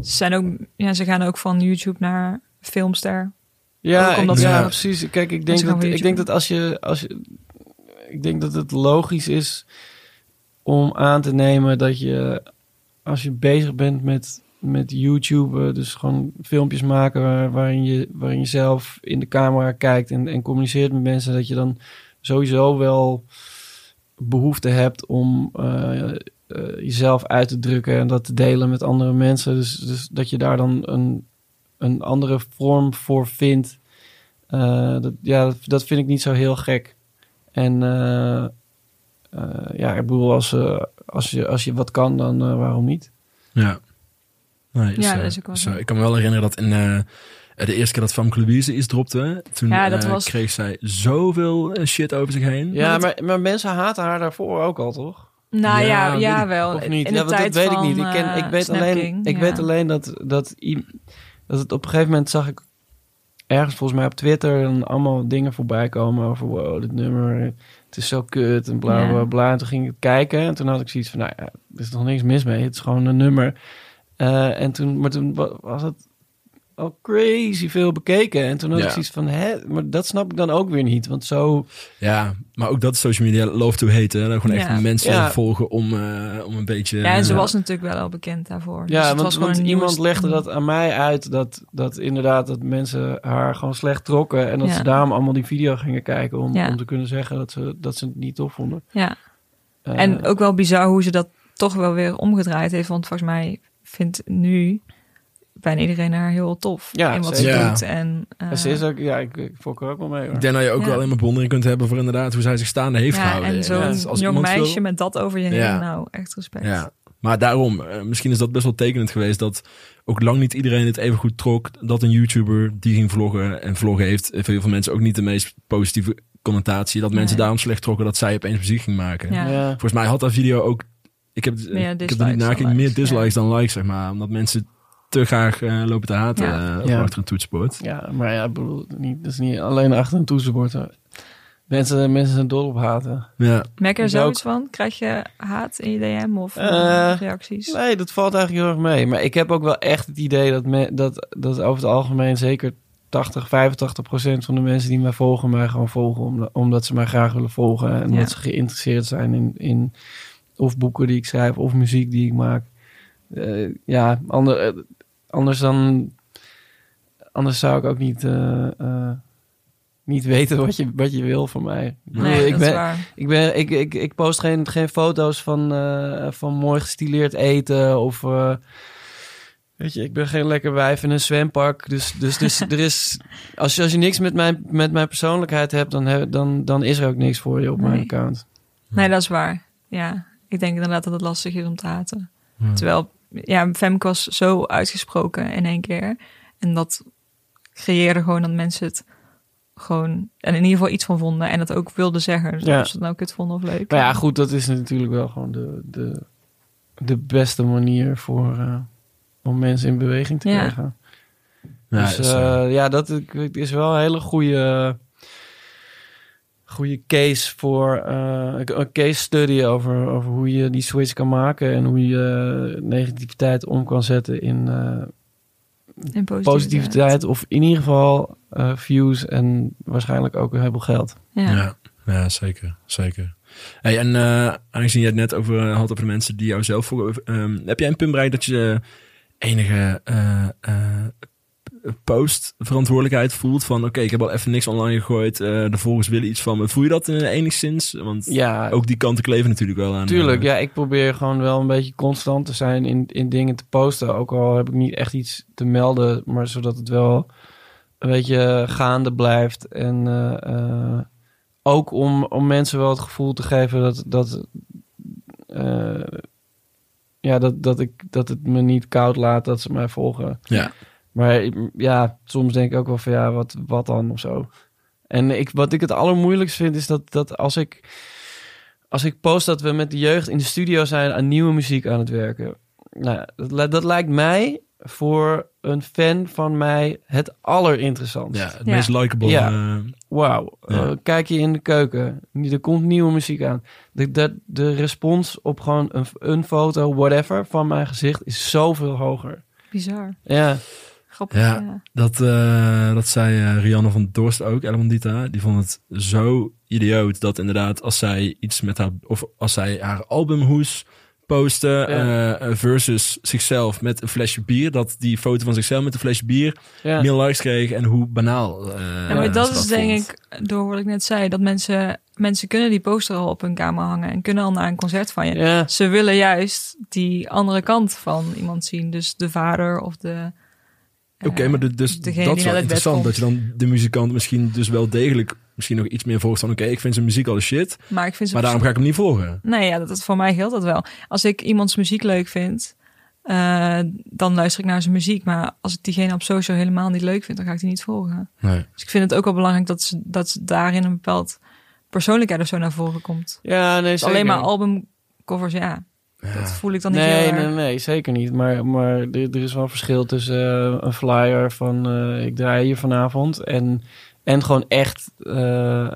Ze, zijn ook, ja, ze gaan ook van YouTube naar Filmster. ja, ik- ja precies. Kijk, ik denk, dat, ik denk dat als je, als je. Ik denk dat het logisch is om aan te nemen dat je. Als je bezig bent met, met YouTube, eh, dus gewoon filmpjes maken waar- waarin, je, waarin je zelf in de camera kijkt en, en communiceert met mensen, dat je dan sowieso wel behoefte hebt om eh, eh, jezelf uit te drukken en dat te delen met andere mensen. Dus, dus dat je daar dan een, een andere vorm voor vindt. Dat, ja, dat, dat vind ik niet zo heel gek. En ja, ik bedoel, als, eh, als, je, als je wat kan, dan eh, waarom niet? Ja. Nee, Ja, eh, dat is ook wel zo. zo. Ik kan me wel herinneren dat in eh, de eerste keer dat Famke Louise iets dropte, toen Ja, dat eh, was- kreeg zij zoveel eh, shit over zich heen. Ja, dat- maar, maar mensen haten haar daarvoor ook al, toch? Nou Ja, ja, ja, ik. wel. Of niet? In de ja, want tijd dat weet ik niet. Ik, ken, eh, ik, weet, alleen, ik ja. weet alleen dat, dat, dat het op een gegeven moment zag ik ergens volgens mij op Twitter dan allemaal dingen voorbij komen over wow, dit nummer, het is zo kut en bla bla bla. En toen ging ik kijken en toen had ik zoiets van, nou ja, er is nog niks mis mee. Het is gewoon een nummer. Eh, en toen, maar toen wa- was het al crazy veel bekeken. En toen had Ja. ik zoiets van, hè, maar dat snap ik dan ook weer niet. Want zo, Ja, maar ook dat is social media love to hate. Hè? Dat gewoon echt mensen Ja. volgen om, eh, om een beetje... Ja, en ze was natuurlijk wel al bekend daarvoor. Dus Ja, het want, was want iemand legde dat aan mij uit dat, dat inderdaad dat mensen haar gewoon slecht trokken en dat Ja. ze daarom allemaal die video gingen kijken om, Ja. om te kunnen zeggen dat ze, dat ze het niet tof vonden. Ja, Eh, en ook wel bizar hoe ze dat toch wel weer omgedraaid heeft. Want volgens mij vindt nu bijna iedereen haar heel tof. Ja, in wat zeker. ze Ja. doet. En, eh, En ze is ook, ja, ik, ik fok er ook wel mee hoor. Ik denk dat je ook Ja. wel helemaal bewondering kunt hebben voor inderdaad hoe zij zich staande heeft ja, gehouden. en zo'n als jong wil- meisje met dat over je heen. Ja. Nou, echt respect. Ja, maar daarom, eh, misschien is dat best wel tekenend geweest dat ook lang niet iedereen het even goed trok dat een YouTuber die ging vloggen en vloggen heeft eh, voor heel veel mensen ook niet de meest positieve connotatie. Dat mensen Nee. daarom slecht trokken dat zij opeens muziek ging maken. Ja. Ja. Volgens mij had dat video ook, ik heb, Meer ik heb er niet meer likes, dislikes dan likes, zeg maar. Omdat mensen te graag eh, lopen te haten Ja. eh, Ja. achter een toetsenbord. Ja, maar ja, ik bedoel, niet, dat is niet alleen achter een toetsenbord. hoor. Mensen, mensen zijn dol op haten. Ja, Merk je er ook. zoiets van? Krijg je haat in je DM of Eh, eh, reacties? Nee, dat valt eigenlijk heel erg mee. Maar ik heb ook wel echt het idee dat, me, dat, dat over het algemeen zeker 80, 85 procent van de mensen die mij volgen, mij gewoon volgen omdat, omdat ze mij graag willen volgen. En Ja. omdat ze geïnteresseerd zijn in, in of boeken die ik schrijf of muziek die ik maak. Eh, ja, ander, eh, anders dan. Anders zou ik ook niet, eh, eh, niet weten wat je, wat je wil van mij. Ik bedoel, nee, ik dat ben, is waar. ik, ben, ik, ik, ik post geen, geen foto's van, eh, van mooi gestileerd eten of... eh, weet je, ik ben geen lekker wijf in een zwempark. Dus, dus, dus er is... Als je, als je niks met mijn, met mijn persoonlijkheid hebt, dan, heb, dan, dan is er ook niks voor je op mijn account. Nee, dat is waar. Ja, ik denk inderdaad dat het lastig is om te haten. Ja. Terwijl, ja, Femke was zo uitgesproken in één keer. En dat creëerde gewoon dat mensen het gewoon... En in ieder geval iets van vonden. En dat ook wilden zeggen. Dus Ja. of ze het nou kut vonden of leuk. Maar ja, goed, dat is natuurlijk wel gewoon de, de, de beste manier voor... eh, om mensen in beweging te Ja. krijgen. Ja, dus eh, ja, dat is wel een hele goede, goede case voor eh, een case study over, over hoe je die switch kan maken en hoe je negativiteit om kan zetten in eh, in positiviteit. positiviteit of in ieder geval eh, views en waarschijnlijk ook een heleboel geld. Ja. Ja, ja zeker. zeker. Hey, en eh, aangezien je het net over had over de mensen die jou zelf volgen, ehm, heb jij een punt bereikt dat je enige eh, postverantwoordelijkheid voelt van oké, ik heb al even niks online gegooid, eh, de volgers willen iets van me. Voel je dat eh, enigszins? Want Ja, ook die kanten kleven natuurlijk wel aan. Tuurlijk, eh, ja, ik probeer gewoon wel een beetje constant te zijn in, in dingen te posten. Ook al heb ik niet echt iets te melden, maar zodat het wel een beetje gaande blijft. En ook om, om mensen wel het gevoel te geven dat, dat, ja, dat, dat, ik, dat het me niet koud laat dat ze mij volgen. Ja, Maar ja, soms denk ik ook wel van ja, wat, wat dan of zo. En ik, wat ik het allermoeilijkst vind is dat, dat als ik als ik post dat we met de jeugd in de studio zijn aan nieuwe muziek aan het werken. Nou, dat, dat lijkt mij voor een fan van mij het allerinteressantst. ja het Ja. meest likable. Ja. eh, Wauw, Ja. eh, kijk je in de keuken. Er komt nieuwe muziek aan. De, de, de respons op gewoon een, een foto, whatever, van mijn gezicht is zoveel hoger. Bizar. Ja, Grappig. Ja. Ja. Dat, eh, dat zei eh, Rianne van Dorst ook, Elmondita. Die vond het zo idioot dat inderdaad als zij iets met haar... Of als zij haar albumhoes postte Ja. eh, versus zichzelf met een flesje bier. Dat die foto van zichzelf met een flesje bier ja. meer likes kreeg. En hoe banaal eh, Ja, maar dat is denk vond. ik, door wat ik net zei, dat mensen, mensen kunnen die poster al op hun kamer hangen en kunnen al naar een concert van je. ja. Ze willen juist die andere kant van iemand zien. Dus de vader of de... eh, Oké, maar de- dus degene dat is wel interessant. Dat je dan de muzikant misschien dus wel degelijk... Misschien nog iets meer volgt van... Oké, ik vind zijn muziek al de shit. Maar ik vind ze Maar daarom ga ik hem niet volgen. Nee, ja, dat, dat voor mij geldt dat wel. Als ik iemands muziek leuk vind, eh, dan luister ik naar zijn muziek. Maar als ik diegene op social helemaal niet leuk vind, dan ga ik die niet volgen. Nee. Dus ik vind het ook wel belangrijk dat ze, dat ze daarin een bepaald persoonlijkheid of zo naar voren komt. Ja, nee, Dus zeker. alleen maar albumcovers, ja, dat voel ik dan niet nee, heel nee, erg. nee, zeker niet. Maar, maar er, er is wel een verschil tussen eh, een flyer van eh, ik draai hier vanavond en, en gewoon echt eh,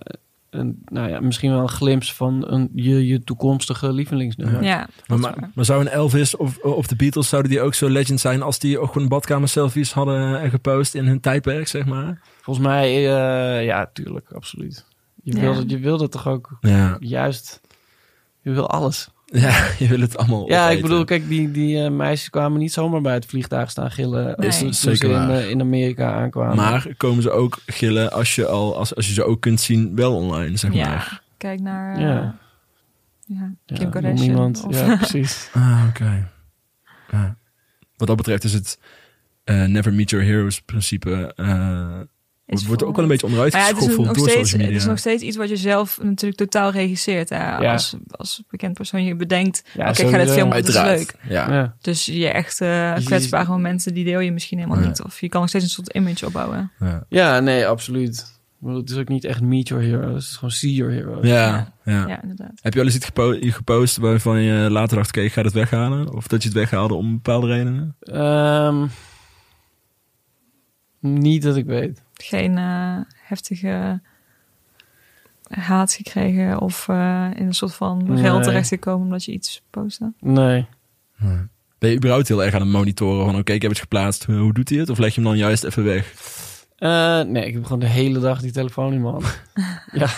een, nou ja, misschien wel een glimp van een, je, je toekomstige lievelingsnummer. Ja, dat Maar, maar, zou een Elvis of, of de Beatles, zouden die ook zo legend zijn als die ook gewoon badkamer selfies hadden gepost in hun tijdperk, zeg maar? Volgens mij, eh, ja, tuurlijk, absoluut. Je, Ja. wil, het- je wil toch ook Ja, juist, je wil alles. ja je wil het allemaal Ja, ik bedoel, kijk, die, die eh, meisjes kwamen niet zomaar bij het vliegtuig staan gillen Nee. toen- toen Zeker ze in, eh, in Amerika aankwamen. Maar komen ze ook gillen als je, al, als, als je ze ook kunt zien wel online, zeg maar? Ja, kijk naar eh, Ja. ja. Ja, Kim iemand. of- Ja, precies. Ah, oké. Ja. wat dat betreft is het eh, never meet your heroes principe... eh, Is wordt ook wel een beetje onderuit Maar ja, het, is geschoffeld nog door steeds, social het media. is nog steeds iets wat je zelf natuurlijk totaal regisseert. Hè? Ja. Als, als bekend persoon je bedenkt, Ja, oké, ik ga dit sowieso. filmen, dat is Uiteraard. leuk. Ja. Ja. Dus je echt eh, kwetsbare momenten, die deel je misschien helemaal Ja. niet. Of je kan nog steeds een soort image opbouwen. Ja. ja, nee, absoluut. Het is ook niet echt meet your heroes. Het is gewoon see your heroes. Ja, ja. Ja, inderdaad. Heb je al eens iets gepo gepost waarvan je later dacht, oké, ik ga het weghalen? Of dat je het weghaalde om bepaalde redenen? Ehm, niet dat ik weet. Geen eh, heftige haat gekregen of eh, in een soort van Nee. geld terechtgekomen omdat je iets postte. Nee. Ben je überhaupt heel erg aan het monitoren van, oké, ik heb het geplaatst, hoe doet hij het? Of leg je hem dan juist even weg? Eh, nee, ik heb gewoon de hele dag die telefoon in mijn hand. ja.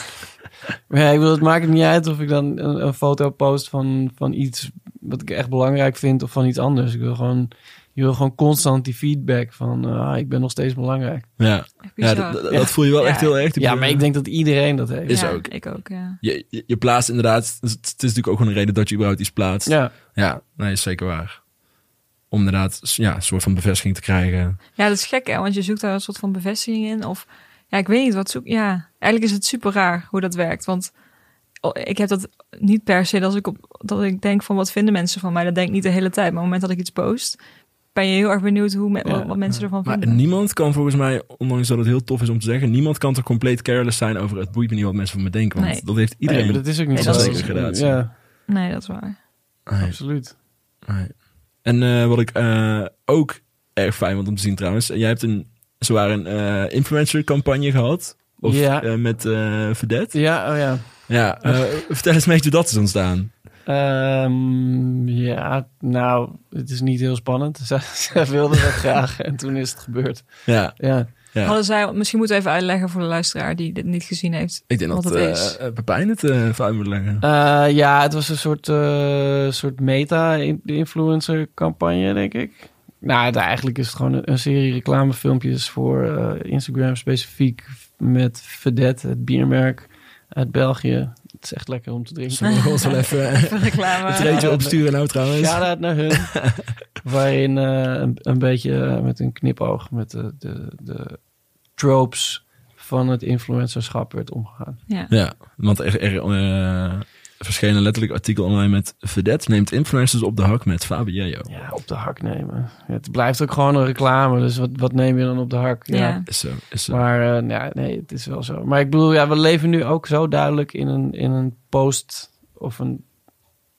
Maar ja, ik wil, het maakt niet uit of ik dan een, een foto post van, van iets wat ik echt belangrijk vind of van iets anders. Ik wil gewoon, je wil gewoon constant die feedback van, ah, ik ben nog steeds belangrijk. Ja, ja dat, dat- dat voel je wel Ja. echt heel erg. Ja, maar ik denk dat iedereen dat heeft. Is ja, ook. Ik ook, ja. Je, je, je plaatst inderdaad, het is natuurlijk ook gewoon een reden dat je überhaupt iets plaatst. Ja, Ja, nee, is zeker waar. Om inderdaad ja, een soort van bevestiging te krijgen. Ja, dat is gek, hè? Want je zoekt daar een soort van bevestiging in. Of ja, ik weet niet wat zoek. Ja, eigenlijk is het super raar hoe dat werkt. Want oh, ik heb dat niet per se als ik op dat ik denk van wat vinden mensen van mij. Dat denk ik niet de hele tijd. Maar op het moment dat ik iets post, ben je heel erg benieuwd hoe me- Ja, wat, wat mensen ervan Maar vinden. niemand kan volgens mij, ondanks dat het heel tof is om te zeggen, niemand kan toch compleet careless zijn over het boeit me niet wat mensen van me denken. Want Nee. dat heeft iedereen. Nee, dat is ook niet Nee, zo. zeker gedaan, Ja, Nee, dat is waar. Nee, absoluut. nee. En eh, wat ik eh, ook erg fijn vond om te zien trouwens. Jij hebt een, zwaar een eh, influencer campagne gehad. Of Ja. met eh Vedette. Ja, oh ja. Ja, eh, vertel eens mee hoe dat is ontstaan. Ehm, ja, nou, het is niet heel spannend. Zij, zij wilde dat graag en toen is het gebeurd. Ja, Ja, ja. Hadden zij, misschien moeten we even uitleggen voor de luisteraar die dit niet gezien heeft. ik denk wat dat het eh is. eh, Pepijn het even uit moet leggen. Eh, ja het was een soort, eh, soort meta-influencer campagne, denk ik. Nou, het- eigenlijk is het gewoon een, een serie reclamefilmpjes voor Instagram specifiek met Vedette, het biermerk uit België. Het is echt lekker om te drinken. Zullen we ons wel even eh, Even reclame. een treetje opsturen nou trouwens? Shout-out naar hun. waarin eh, een, een beetje eh, met een knipoog met de, de, de tropes van het influencerschap werd omgegaan. Ja. Ja, want er, er eh, verscheen een letterlijk artikel online met Vedette neemt influencers op de hak met Fabio. Ja, op de hak nemen. Het blijft ook gewoon een reclame, dus wat, wat neem je dan op de hak? Ja. Is zo, is zo. Maar eh, ja, nee, het is wel zo. Maar ik bedoel, ja, we leven nu ook zo duidelijk in een, in een post of een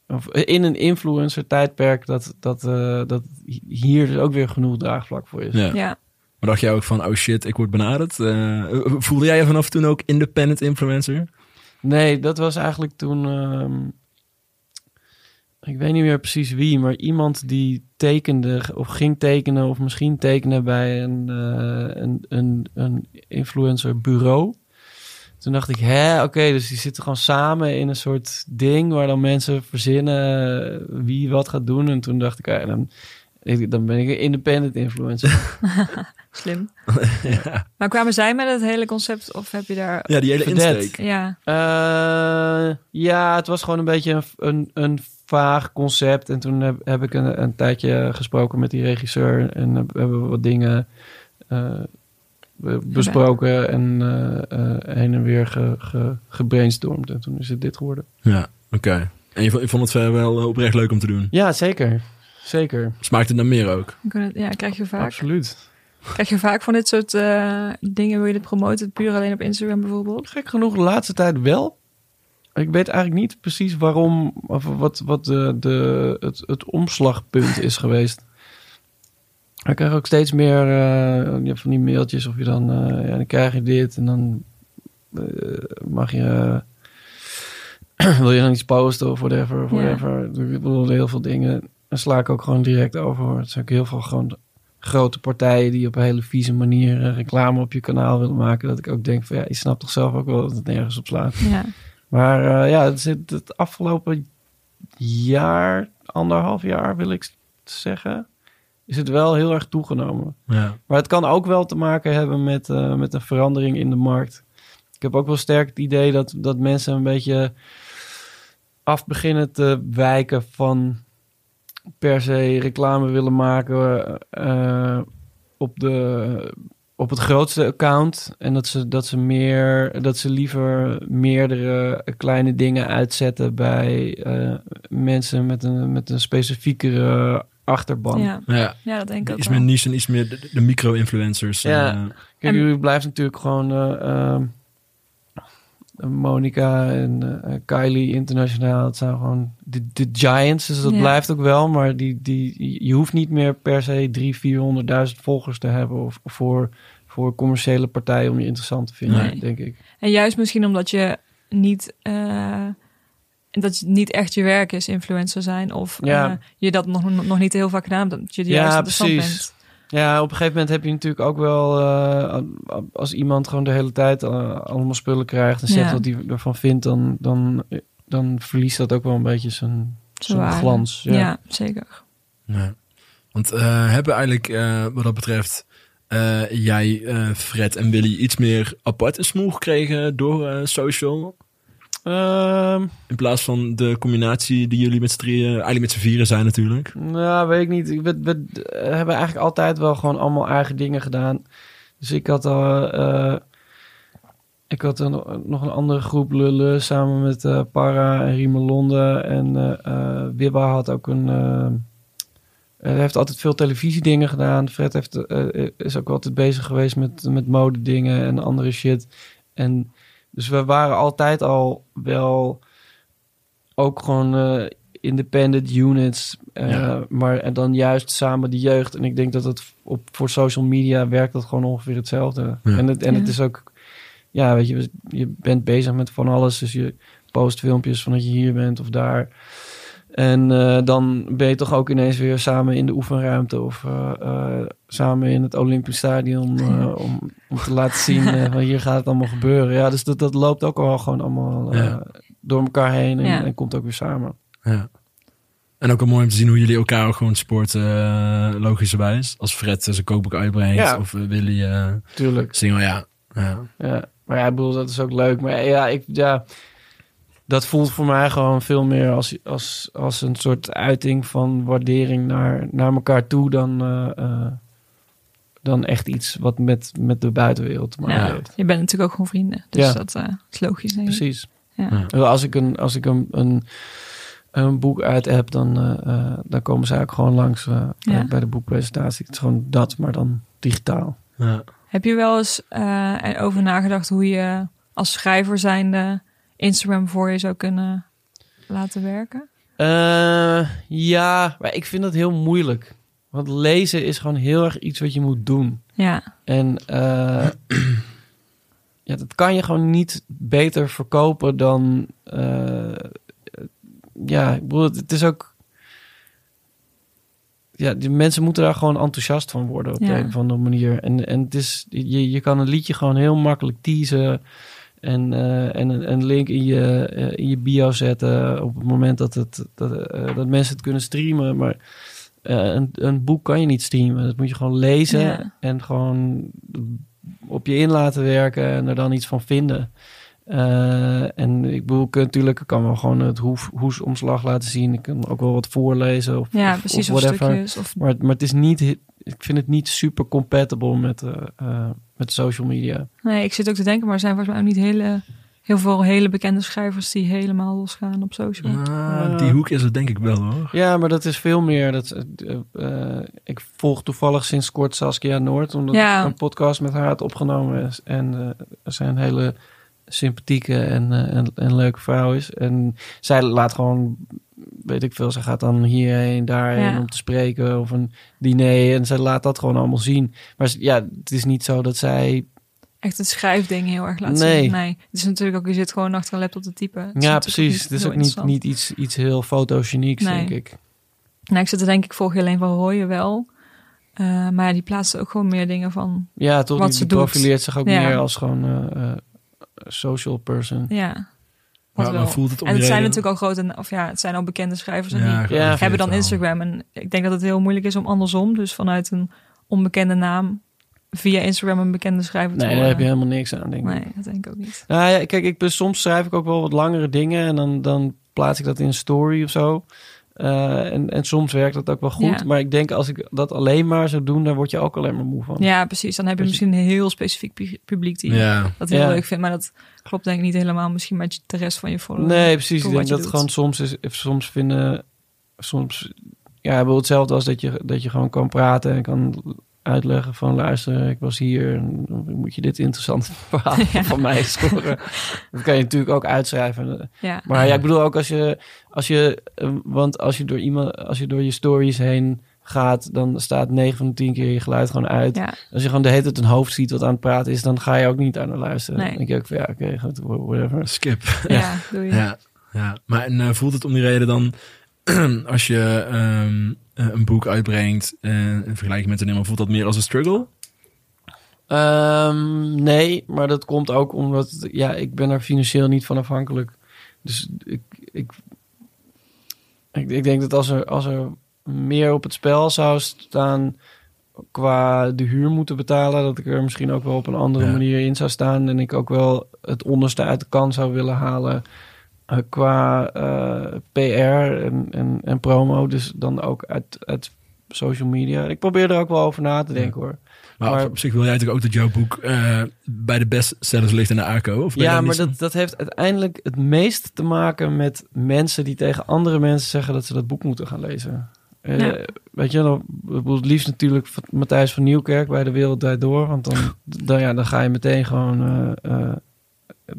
of in een influencer tijdperk dat, dat, eh, dat hier dus ook weer genoeg draagvlak voor is. Ja. ja. Maar dacht jij ook van, oh shit, ik word benaderd? Eh, voelde jij je vanaf toen ook independent influencer? Nee, dat was eigenlijk toen. ehm, ik weet niet meer precies wie, maar iemand die tekende of ging tekenen of misschien tekenen bij een, eh, een, een, een influencer bureau. Toen dacht ik, hè, oké, dus die zitten gewoon samen in een soort ding waar dan mensen verzinnen wie wat gaat doen. En toen dacht ik, ja, dan, ik- dan ben ik een independent influencer. Slim. ja. Maar kwamen zij met het hele concept of heb je daar... ja, die hele insteek. Ja, Eh, ja, het was gewoon een beetje een, een, een vaag concept. En toen heb, heb ik een, een tijdje gesproken met die regisseur. En heb- hebben we wat dingen eh, be- besproken. En eh, eh, heen en weer ge, ge, gebrainstormd. En toen is het dit geworden. Ja, oké. En je, vond- je vond het wel oprecht leuk om te doen? Ja, zeker. Zeker. Smaakt het naar meer ook? ik kan het- ja krijg je vaak. Absoluut. Krijg je vaak van dit soort eh, dingen, wil je dit promoten, puur alleen op Instagram bijvoorbeeld? Gek genoeg de laatste tijd wel. Ik weet eigenlijk niet precies waarom, of wat, wat de, de, het, het omslagpunt is geweest. Ik krijg ook steeds meer eh, je van die mailtjes of je dan, eh, ja, dan krijg je dit en dan eh, mag je, wil je dan iets posten of whatever, of Ja. whatever. Ik bedoel, heel veel dingen. Dan sla ik ook gewoon direct over. hoor. Het zijn ook heel veel gewoon grote partijen die op een hele vieze manier reclame op je kanaal willen maken. Dat ik ook denk van ja, je snapt toch zelf ook wel dat het nergens op slaat. Ja. Maar eh, ja, het, zit het afgelopen jaar, anderhalf jaar wil ik zeggen, is het wel heel erg toegenomen. Ja. Maar het kan ook wel te maken hebben met, eh, met een verandering in de markt. Ik heb ook wel sterk het idee dat, dat mensen een beetje af beginnen te wijken van per se reclame willen maken eh, op, de, op het grootste account. En dat ze, dat ze meer, dat ze liever meerdere kleine dingen uitzetten bij eh, mensen met een, met een specifiekere achterban. Ja. Ja, ja, dat denk ik ook iets meer niche en iets meer de, de micro-influencers. Ja. eh, Kijk, En- u blijft natuurlijk gewoon eh, ehm, Monica en eh, Kylie internationaal. Het zijn gewoon de, de giants, dus dat Ja. blijft ook wel. Maar die, die, je hoeft niet meer per se drie, 400.000 volgers te hebben of, of voor, voor commerciële partijen om je interessant te vinden, Nee. denk ik. En juist misschien omdat je niet, eh, dat het niet echt je werk is, influencer zijn. Of Ja. eh, je dat nog, nog niet heel vaak gedaan hebt. Dat je Ja, juist interessant precies. bent. Ja, op een gegeven moment heb je natuurlijk ook wel... eh, als iemand gewoon de hele tijd eh, allemaal spullen krijgt... en zegt Ja. wat hij ervan vindt... Dan, dan, dan verliest dat ook wel een beetje zijn, zijn glans. Ja, zeker. Ja. Want eh, hebben eigenlijk eh, wat dat betreft eh, jij, eh, Fred en Willy iets meer apart in smoel gekregen door social? Ehm, In plaats van de combinatie die jullie met z'n drieën, eigenlijk met z'n vieren zijn natuurlijk. nou, weet ik niet. We, we hebben eigenlijk altijd wel gewoon allemaal eigen dingen gedaan. Dus ik had al... eh, ik had een, nog een andere groep lullen samen met eh, Para en Riemer Londe. En eh eh, Wibba had ook een... eh, hij heeft altijd veel televisiedingen gedaan. Fred heeft, eh, is ook altijd bezig geweest met, met modedingen en andere shit. En dus we waren altijd al wel ook gewoon eh, independent units. eh, Ja. Maar en dan juist samen de jeugd. En ik denk dat het op, voor social media werkt dat gewoon ongeveer hetzelfde. Ja. En, het, en Ja. het is ook, ja, weet je, je bent bezig met van alles. Dus je post filmpjes van dat je hier bent of daar. En eh, dan ben je toch ook ineens weer samen in de oefenruimte of eh, eh, samen in het Olympisch Stadion om, om te laten zien van hier gaat het allemaal gebeuren. Ja, dus dat, dat loopt ook al gewoon allemaal Ja. door elkaar heen en, Ja. en komt ook weer samen. Ja. En ook wel mooi om te zien hoe jullie elkaar ook gewoon sporten, logischerwijs. Als Fred zijn kookboek uitbrengt Ja. of Willy Tuurlijk. single, ja. ja. Ja, maar ja, ik bedoel, dat is ook leuk. Maar ja, ik, ja, dat voelt voor mij gewoon veel meer als, als, als een soort uiting van waardering naar, naar elkaar toe dan, eh, eh, dan echt iets wat met, met de buitenwereld te maken Ja, heeft. je bent natuurlijk ook gewoon vrienden. Dus Ja. dat eh, is logisch, denk ik. Precies. Ja. Ja. Als ik een, als ik een, een, een boek uit heb, dan, dan komen zij ook gewoon langs bij- Ja. bij de boekpresentatie. Het is gewoon dat, maar dan digitaal. Ja. Heb je wel eens eh, erover nagedacht hoe je als schrijver zijnde Instagram voor je zou kunnen laten werken? Eh, ja, maar ik vind dat heel moeilijk. Want lezen is gewoon heel erg iets wat je moet doen. Ja, En eh, ja, dat kan je gewoon niet beter verkopen dan. eh, ja, ik bedoel, het, het is ook. Ja, die mensen moeten daar gewoon enthousiast van worden op Ja. de een of andere manier. En, en het is, je, je kan een liedje gewoon heel makkelijk teasen. En, eh, en een, link in je, eh, in je bio zetten op het moment dat, het, dat, eh, dat mensen het kunnen streamen. Maar een, een boek kan je niet streamen. Dat moet je gewoon lezen Ja. en gewoon op je in laten werken en er dan iets van vinden. En ik bedoel, ik, natuurlijk ik kan wel gewoon het hoef, hoesomslag laten zien. Ik kan ook wel wat voorlezen of, ja of- precies. of Of, whatever. stukjes. Of, Maar, maar het is niet, ik vind het niet super compatible met, eh, eh, met social media. nee, ik zit ook te denken, maar er zijn volgens mij ook niet hele, heel veel hele bekende schrijvers die helemaal losgaan op social. Ah, die hoek is het denk ik wel hoor. Ja, maar dat is veel meer. Dat, eh, ik volg toevallig sinds kort Saskia Noord, omdat Ja. ik een podcast met haar had opgenomen. is. En eh zij een hele sympathieke en, eh, en, en leuke vrouw is. En zij laat gewoon, weet ik veel, ze gaat dan hierheen, daarheen Ja. om te spreken of een diner. En zij laat dat gewoon allemaal zien. Maar ja, het is niet zo dat zij Echt het schrijfding heel erg Nee. zien. Nee, het is natuurlijk ook, je zit gewoon achter een laptop te typen. Ja, precies. Het is ook niet, niet iets, iets heel fotogenieks, Nee. denk ik. Nou, ik zit te denken, ik volg Helene van Rooyen wel. Eh, maar die plaatst ook gewoon meer dingen van, Ja, toch? Wat Die, ze die doet. profileert zich ook Ja. meer als gewoon eh, social person. ja. Maar, wel. maar voelt het om en het zijn natuurlijk al grote, of ja, het zijn al bekende schrijvers. En Ja, die Ja. hebben dan. Instagram. En ik denk dat het heel moeilijk is om andersom, dus vanuit een onbekende naam, via Instagram een bekende schrijver te Nee, daar heb je helemaal niks aan, denk ik. Nee, dat denk ik ook niet. Nou ja, kijk, ik soms schrijf ik ook wel wat langere dingen en dan, dan plaats ik dat in een story of zo. Eh, en, en soms werkt dat ook wel goed. Ja. Maar ik denk als ik dat alleen maar zou doen, dan word je ook alleen maar moe van. Ja, precies. Dan heb je misschien een heel specifiek pu- publiek die Ja. dat heel Ja. leuk vindt. Maar dat klopt denk ik niet helemaal misschien met de rest van je followers. Nee, precies. Ik denk dat doet. gewoon soms is, soms vinden, soms, ja, wel hetzelfde als dat je, dat je gewoon kan praten en kan uitleggen van luister, ik was hier, en moet je dit interessante verhaal Ja. van mij scoren. Dat kan je natuurlijk ook uitschrijven. Ja. Maar ja, ik bedoel ook als je, als je, eh, want als je door iemand, als je door je stories heen gaat, dan staat 9 van de 10 keer je geluid gewoon uit. ja. Als je gewoon de hele tijd een hoofd ziet wat aan het praten is, dan ga je ook niet aan naar luisteren. Nee. Dan denk je ook van ja, oké, goed, whatever. Skip. Ja, doe je. Ja, ja. maar en, eh, voelt het om die reden dan, als je ehm, eh, een boek uitbrengt, eh, in vergelijking met een nummer, voelt dat meer als een struggle? Ehm, nee, maar dat komt ook omdat ja, ik ben er financieel niet van afhankelijk. Dus ik, ik, ik, ik denk dat als er, als er meer op het spel zou staan qua de huur moeten betalen, dat ik er misschien ook wel op een andere Ja. manier in zou staan en ik ook wel het onderste uit de kan zou willen halen qua eh, PR en, en, en promo. Dus dan ook uit, uit social media. Ik probeer er ook wel over na te denken hoor. Maar, Maar- op zich wil jij natuurlijk ook dat jouw boek eh, bij de bestsellers ligt in de ACO? Of Ja, maar dat, dat heeft uiteindelijk het meest te maken met mensen die tegen andere mensen zeggen dat ze dat boek moeten gaan lezen. Eh, Ja. Weet je, dan, het liefst natuurlijk van Matthijs van Nieuwkerk bij De Wereld Door. Want dan, dan, ja, dan ga je meteen gewoon... eh, eh,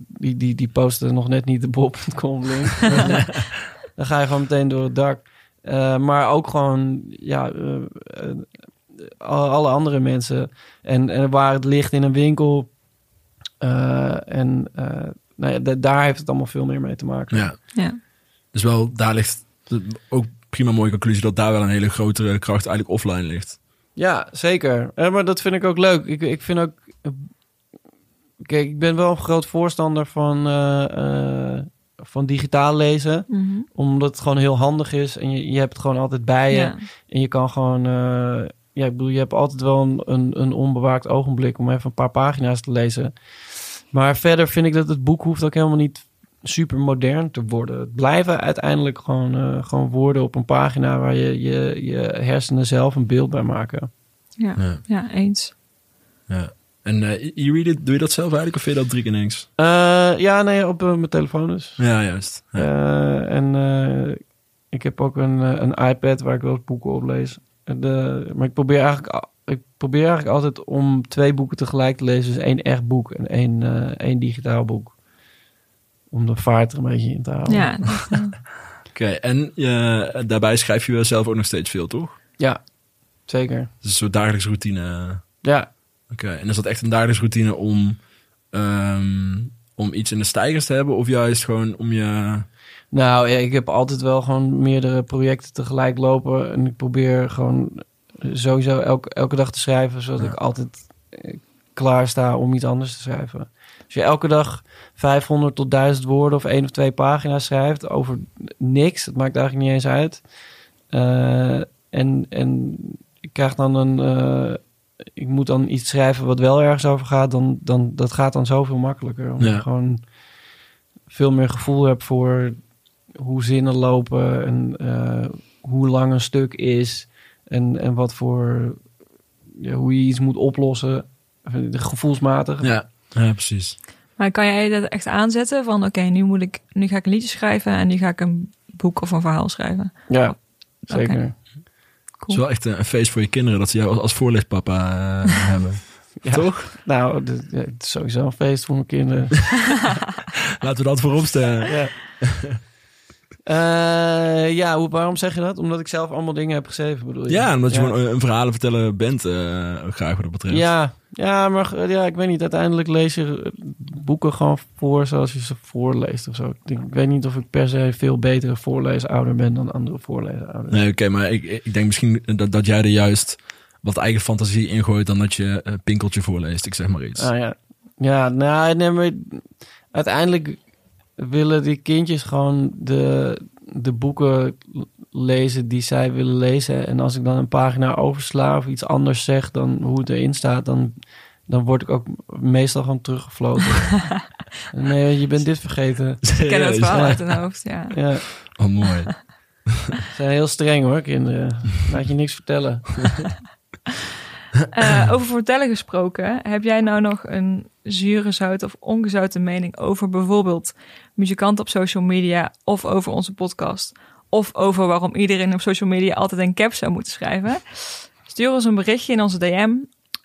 die, die, die posten nog net niet de bob.com link. dan ga je gewoon meteen door het dak. Eh, maar ook gewoon, ja, eh, eh, alle andere mensen. En, en waar het ligt in een winkel. Eh, en eh, nou ja, da- daar heeft het allemaal veel meer mee te maken. Ja, Ja. dus wel, daar ligt de- ook prima mooie conclusie dat daar wel een hele grotere kracht eigenlijk offline ligt. Ja, zeker. Eh, maar dat vind ik ook leuk. Ik, ik vind ook. Kijk, ik ben wel een groot voorstander van, eh, eh, van digitaal lezen. Mhm. Omdat het gewoon heel handig is. En je, je hebt het gewoon altijd bij je. ja. En je kan gewoon. eh, ja, ik bedoel, je hebt altijd wel een, een, een onbewaakt ogenblik om even een paar pagina's te lezen. Maar verder vind ik dat het boek hoeft ook helemaal niet super modern te worden. Het blijven uiteindelijk gewoon, eh, gewoon woorden op een pagina waar je, je je hersenen zelf een beeld bij maken. Ja. Ja. ja, eens. ja. En eh e-read it, doe je dat zelf eigenlijk of vind je dat drie keer niks? Eh, ja, nee, op eh, mijn telefoon dus. Ja, juist. Ja. Eh, en eh, ik heb ook een, eh, een iPad waar ik wel eens boeken op lees. De, maar ik probeer, eigenlijk, ik probeer eigenlijk altijd om twee boeken tegelijk te lezen. Dus één echt boek en één, eh, één digitaal boek. Om de vaart er een beetje in te houden. Ja, eh, Oké, en eh, daarbij schrijf je wel zelf ook nog steeds veel, toch? Ja, zeker. Dus een soort dagelijkse routine. Ja, Oké, en is dat echt een dagelijkse routine om, ehm, om iets in de stijgers te hebben? Of juist gewoon om je... nou ja, ik heb altijd wel gewoon meerdere projecten tegelijk lopen. En ik probeer gewoon sowieso elke, elke dag te schrijven. Zodat Ja. ik altijd eh, klaar sta om iets anders te schrijven. Als je elke dag 500 tot 1000 woorden of één of twee pagina's schrijft over niks, dat maakt eigenlijk niet eens uit. Eh, en, en ik krijg dan een. eh, ik moet dan iets schrijven wat wel ergens over gaat, dan, dan dat gaat dan zoveel makkelijker. Omdat Ja. je gewoon veel meer gevoel hebt voor hoe zinnen lopen en eh, hoe lang een stuk is en, en wat voor ja, hoe je iets moet oplossen. Gevoelsmatig. Ja, ja precies. maar kan jij dat echt aanzetten van oké, nu moet ik, nu ga ik een liedje schrijven en nu ga ik een boek of een verhaal schrijven. Ja, zeker. Het is wel echt een, een feest voor je kinderen dat ze jou als, als voorleespapa eh, hebben. Ja. Toch? Nou, het is sowieso een feest voor mijn kinderen. Laten we dat voorop stellen. ja. Eh, ja, hoe, waarom zeg je dat? Omdat ik zelf allemaal dingen heb geschreven, bedoel je? Ja, omdat je ja. gewoon een, een verhalen vertellen bent, eh, graag wat dat betreft. Ja, ja, maar eh, ja, ik weet niet. Uiteindelijk lees je eh, boeken gewoon voor zoals je ze voorleest of zo. Ik, denk, ik weet niet of ik per se veel betere voorleesouder ben dan andere voorleesouders. Nee, oké, maar ik, ik denk misschien dat, dat jij er juist wat eigen fantasie ingooit dan dat je een pinkeltje voorleest. Ik zeg maar iets. Ah, ja. Ja, nou, nee, maar uiteindelijk willen die kindjes gewoon de, de boeken lezen die zij willen lezen. En als ik dan een pagina oversla of iets anders zeg dan hoe het erin staat, dan, dan word ik ook meestal gewoon teruggefloten. nee, je bent dit vergeten. Ik ken het verhaal Ja. uit hun hoofd, ja. Ja, Oh, mooi. Ze zijn heel streng hoor, kinderen. Laat je niks vertellen. Eh, over vertellen gesproken, heb jij nou nog een zure, zout of ongezouten mening over bijvoorbeeld muzikanten op social media of over onze podcast? Of over waarom iedereen op social media altijd een cap zou moeten schrijven? Stuur ons een berichtje in onze DM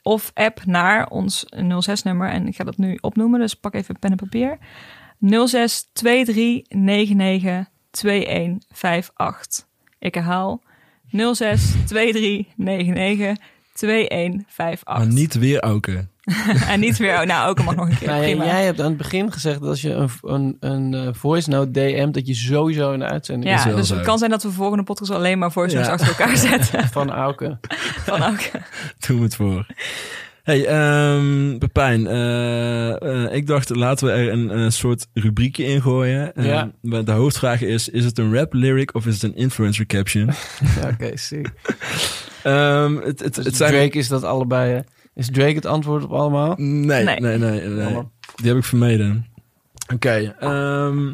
of app naar ons 06-nummer. En ik ga dat nu opnoemen, dus pak even pen en papier. 0623992158. Ik herhaal 062399 2158. Maar niet weer Auken. en niet weer, oh, nou, ook mag nog een keer. Nou, prima. jij hebt aan het begin gezegd dat als je een, een, een eh, voice note DM, dat je sowieso in de uitzending ja, dus zo. het kan zijn dat we volgende podcast alleen maar voice notes Ja. achter elkaar zetten. van Auke. Van. Doen we het voor. Hey, ehm Pepijn, eh, eh, ik dacht laten we er een, soort rubriekje in gooien. Eh, Ja. De hoofdvraag is, is het een rap lyric of is het een influencer caption? Ja, Oké, sick. Ehm, het, het, Dus het zijn... Drake is dat allebei. hè? Is Drake het antwoord op allemaal? Nee, nee, Nee. nee. Die heb ik vermeden. Oké, ehm,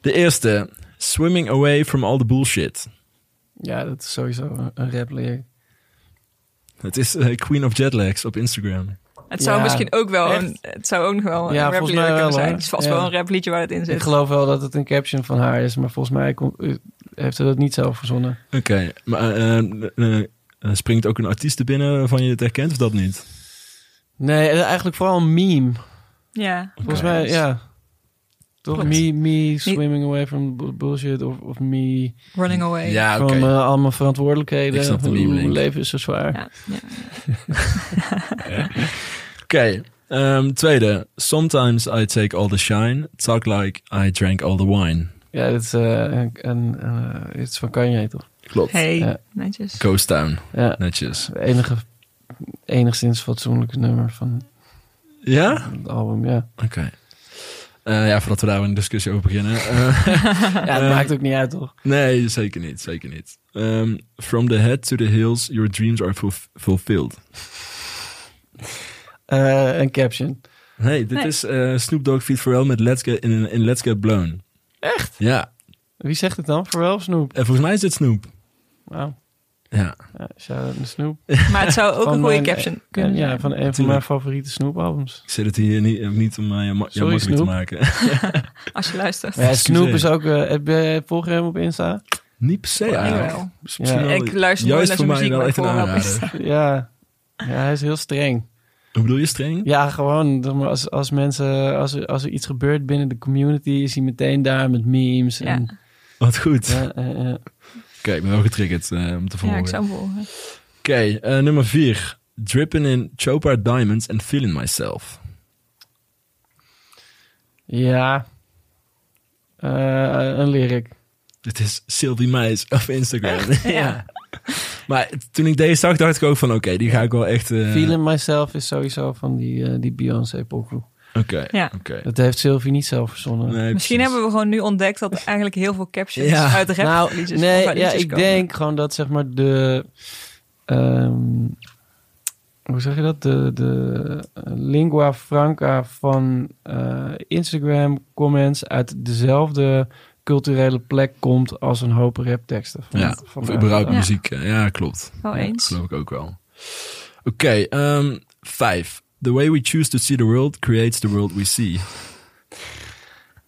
de eerste. Swimming away from all the bullshit. Ja, dat is sowieso een- een rap lyric. Het is eh, Queen of Jetlags op Instagram. Het zou Ja, misschien ook wel echt? een, het zou ook nog wel Ja, een rap kunnen wel, zijn. hoor. Het is vast Ja. wel een rap liedje waar het in Ik zit. geloof wel dat het een caption van haar is, maar volgens mij komt- eh, heeft ze dat niet zelf verzonnen. Oké, maar eh, eh, springt ook een artiest er binnen waarvan je het herkent of dat niet? Nee, eh, eigenlijk vooral een meme. Ja. Volgens mij, ja. Toch? Me, me swimming away from bu- bullshit of, of me Running away. Ja, van eh, allemaal verantwoordelijkheden. Ik snap de meme Oeh, link. leven is zo zwaar. Ja, ja. Oké, ehm, tweede. Sometimes I take all the shine. Talk like I drank all the wine. Ja, dit is, eh, een, een, iets van Kanye, toch? Klopt. Hey, Ja. netjes. Ghost Town. Ja, Netjes. het enige, enigszins fatsoenlijke nummer van Ja? het album, ja. Oké. Eh, ja, voordat we daar een discussie over beginnen. Eh, Ja, het Eh, maakt ook niet uit, toch? nee, zeker niet. Zeker niet. Ehm, from the head to the hills, your dreams are fulf- fulfilled. Eh, een caption. Nee, dit Nee. is eh, Snoop Dogg feat Pharrell met Let's Get, in, in Let's Get Blown. Echt? Ja, Wie zegt het dan? Pharrell of Snoop? en volgens mij is dit Snoop. Ja. Ja, shout-out naar Snoop. Maar het zou ook Van een goede mijn- caption kunnen Ja, zijn. van een van mijn favoriete Snoop-albums. Ik zit het hier niet, eh, niet om uh, je, Sorry, makkelijk te maken. Als je luistert. Ja, Snoop is ook... eh, heb je- volg je hem op Insta? niet per se eigenlijk. Ja. Ik luister nooit juist naar voor zijn muziek, wel maar ik volg. Ja. ja, hij is heel streng. Hoe bedoel je streng? Ja, gewoon als, als mensen... Als er, als er iets gebeurt binnen de community... is hij meteen daar met memes. Ja. En, Wat goed. ja, eh, eh. Oké, ik ben wel getriggerd eh, om te Ja, volgen. ik zou hem volgen. Oké, eh, nummer vier. Dripping in Chopard Diamonds and Feeling Myself. ja. Eh, een lyric. Dit is Sylvie Meis op Instagram. ja. Maar toen ik deze zag, dacht ik ook van... Oké, die ga ik wel echt... eh, Feeling Myself is sowieso van die, eh, die Beyoncé pokoe. Oké, Ja. oké. Dat heeft Sylvie niet zelf verzonnen. Nee, Misschien precies. hebben we gewoon nu ontdekt dat er eigenlijk heel veel captions Ja. uit rap nou, nee, uit ja, liedjes ik komen. denk gewoon dat zeg maar de... ehm, hoe zeg je dat? De, de eh, lingua franca van eh, Instagram comments uit dezelfde culturele plek komt als een hoop rapteksten. Van, Ja, van of überhaupt Ja. muziek. Ja, klopt. Wel Ja, eens. geloof ik ook wel. Oké, ehm, vijf. The way we choose to see the world creates the world we see.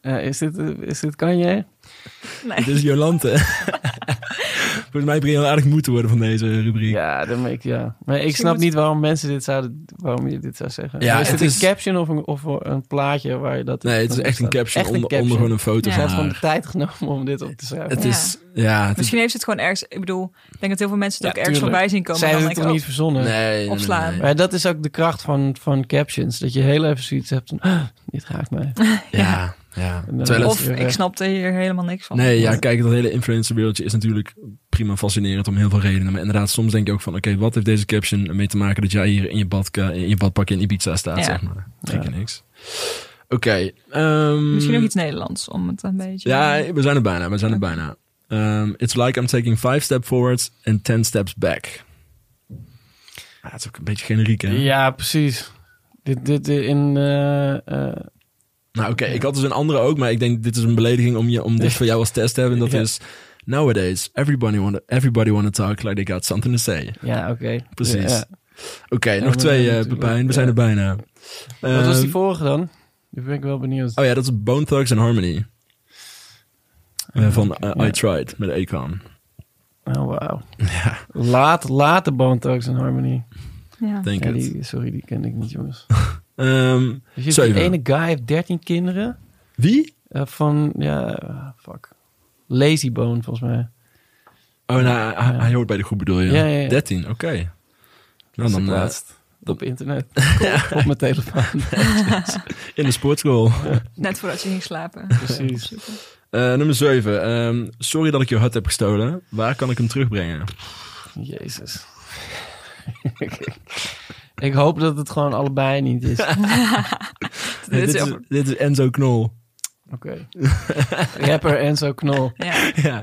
Eh, is, dit, eh, is dit Kanye? Nee. Dit is Jolante. Volgens mij begin je al aardig moe te worden van deze rubriek. Ja, dan ik, ja. Maar ik snap niet waarom mensen dit zouden, waarom je dit zou zeggen. Ja, Maar is het is- een caption of een, of een plaatje waar je dat... Nee, het is dat echt een caption, Echt een onder, onder gewoon een foto Ja. Ze van heeft gewoon de tijd genomen om dit op te schrijven. Het Ja. is, ja, het is, Misschien heeft ze het gewoon ergens... Ik bedoel, ik denk dat heel veel mensen het Ja, ook ergens tuurlijk. voorbij zien komen. Zij en dan heeft het toch niet oh, verzonnen? nee, nee, nee, opslaan. nee. Maar dat is ook de kracht van, van captions. Dat je heel even zoiets hebt van, "Ah, dit raakt mij. Ja, ja. En het- Of weer, ik eh, snapte hier helemaal niks van. Nee, ja, kijk, dat hele influencerwereldje is natuurlijk prima fascinerend om heel veel redenen. Maar inderdaad, soms denk je ook van, oké, wat heeft deze caption mee te maken dat jij hier in je, badka, in je badpak in Ibiza staat, Ja. zeg maar. Denk je Ja. niks. Oké. ehm, Misschien nog iets Nederlands om het een beetje... Ja, we zijn er bijna, we zijn er bijna. Um, it's like I'm taking five steps forwards and ten steps back. Ah, het is ook een beetje generiek, hè? Ja, precies. Dit, dit eh, in... eh, eh, Nou, oké, ik had dus een andere ook, maar ik denk dit is een belediging om, je, om dit voor jou als test te hebben. En dat Ja. is Nowadays, everybody want everybody want to talk like they got something to say. Ja, oké. Precies. Ja. Oké, Ja, nog twee, eh Pepijn. We ja. zijn er bijna. Wat was die Ehm, vorige dan? Nu ben ik wel benieuwd. Oh ja, dat is Bone Thugs and Harmony. Eh, van eh, Ja. I Tried, met Akon. Oh, wauw. Ja, Laat, laat de Bone Thugs and Harmony. Ja. denk Ja, die, sorry, die ken ik niet, jongens. Ehm, Dus die ene guy heeft 13 kinderen. wie? eh, van, ja, fuck. Lazy Bone, volgens mij. Oh, nou, hij, hij hoort bij de groep bedoel je? Ja, ja, ja. 13, oké. Nou, Dat is dan eh, laatst. Op internet. Op mijn telefoon. in de sportschool. Net voordat je ging slapen. Precies. Eh, nummer 7. sorry dat ik je hart heb gestolen. Waar kan ik hem terugbrengen? Jezus. ik hoop dat het gewoon allebei niet is. Dit is dit, is, over- dit is Enzo Knol. Oké. Rapper Enzo Knol. Ja. ja,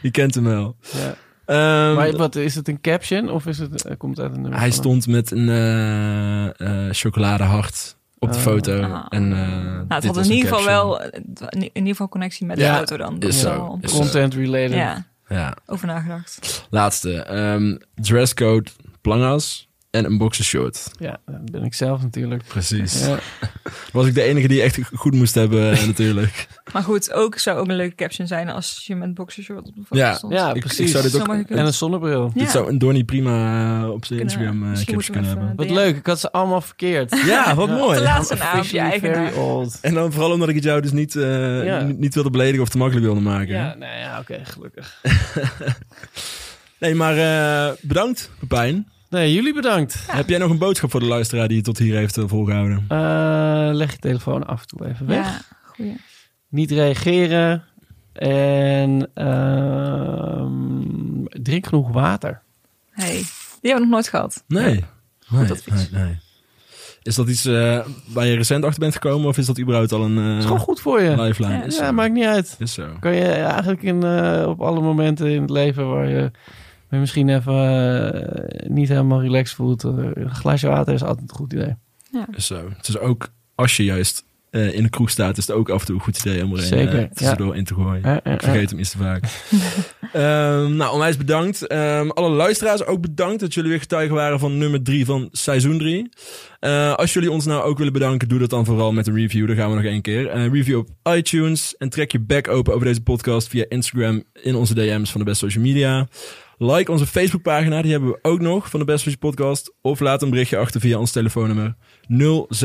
je kent hem wel. Ja. Ehm, Maar wat, is het een caption of is het, eh, komt het uit een nummer? hij stond met een eh, eh, chocoladehart op de Oh. foto. Ah. En, eh, Nou, het dit had was in ieder geval wel in ieder geval connectie met Ja, de auto dan. Is wel zo, is? Content related. Ja, Ja, over nagedacht. laatste. Ehm, dresscode, plangas en een boxershort. Ja, dat ben ik zelf natuurlijk. Precies. Ja. Was ik de enige die echt goed moest hebben eh, natuurlijk. Maar goed, ook zou ook een leuke caption zijn als je met boxershort op de foto Ja. stond. Ja, precies. Ik zou dit Zou ook, maar kunnen. En een zonnebril. Ja. Dit zou een Donnie prima eh, op zijn Instagram eh misschien caption kunnen hebben. Wat leuk, ik had ze allemaal verkeerd. Ja, wat Ja. mooi. Te laat zijn naam op je eigen old. En dan vooral omdat ik het jou dus niet, eh, Ja. niet, wilde beledigen of te makkelijk wilde maken. Ja, nee, ja, oké, gelukkig. Nee, maar eh, bedankt, Pepijn. Nee, jullie bedankt. Heb jij nog een boodschap voor de luisteraar die je tot hier heeft eh, volgehouden? Eh, leg je telefoon af en toe even weg. Ja, goeie. Niet reageren. En ehm, drink genoeg water. Hey, die hebben we nog nooit gehad. Nee. Nee, advies. nee, nee. Is dat iets eh, waar je recent achter bent gekomen of is dat überhaupt al een Dat is eh gewoon goed voor je. lifeline? Ja, is, Ja, maakt niet uit. is zo. Kan je eigenlijk in, eh, op alle momenten in het leven waar je, je misschien even eh, niet helemaal relaxed voelt. eh, een glaasje water is altijd een goed idee. Is zo. Het is ook als je juist eh, in de kroeg staat, is het ook af en toe een goed idee om er een Zeker, eh, tussendoor in te gooien. Ja, ja, Ik vergeet hem iets te vaak. Ehm, nou, onwijs bedankt. Ehm, alle luisteraars ook bedankt dat jullie weer getuigen waren van nummer 3 van seizoen 3. als jullie ons nou ook willen bedanken, doe dat dan vooral met een review. Dan gaan we nog één keer. Een review op iTunes. En trek je back open over deze podcast via Instagram in onze DM's van de Best Social Media. Like onze Facebookpagina, die hebben we ook nog van de Best Podcast. Of laat een berichtje achter via ons telefoonnummer 0623992158.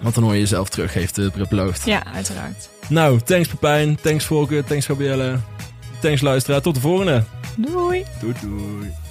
Want dan hoor je jezelf terug, heeft de beloofd. Ja, uiteraard. Nou, thanks Pepijn, thanks Volker, thanks Gabrielle, thanks luisteraar. Tot de volgende. Doei! Doei doei.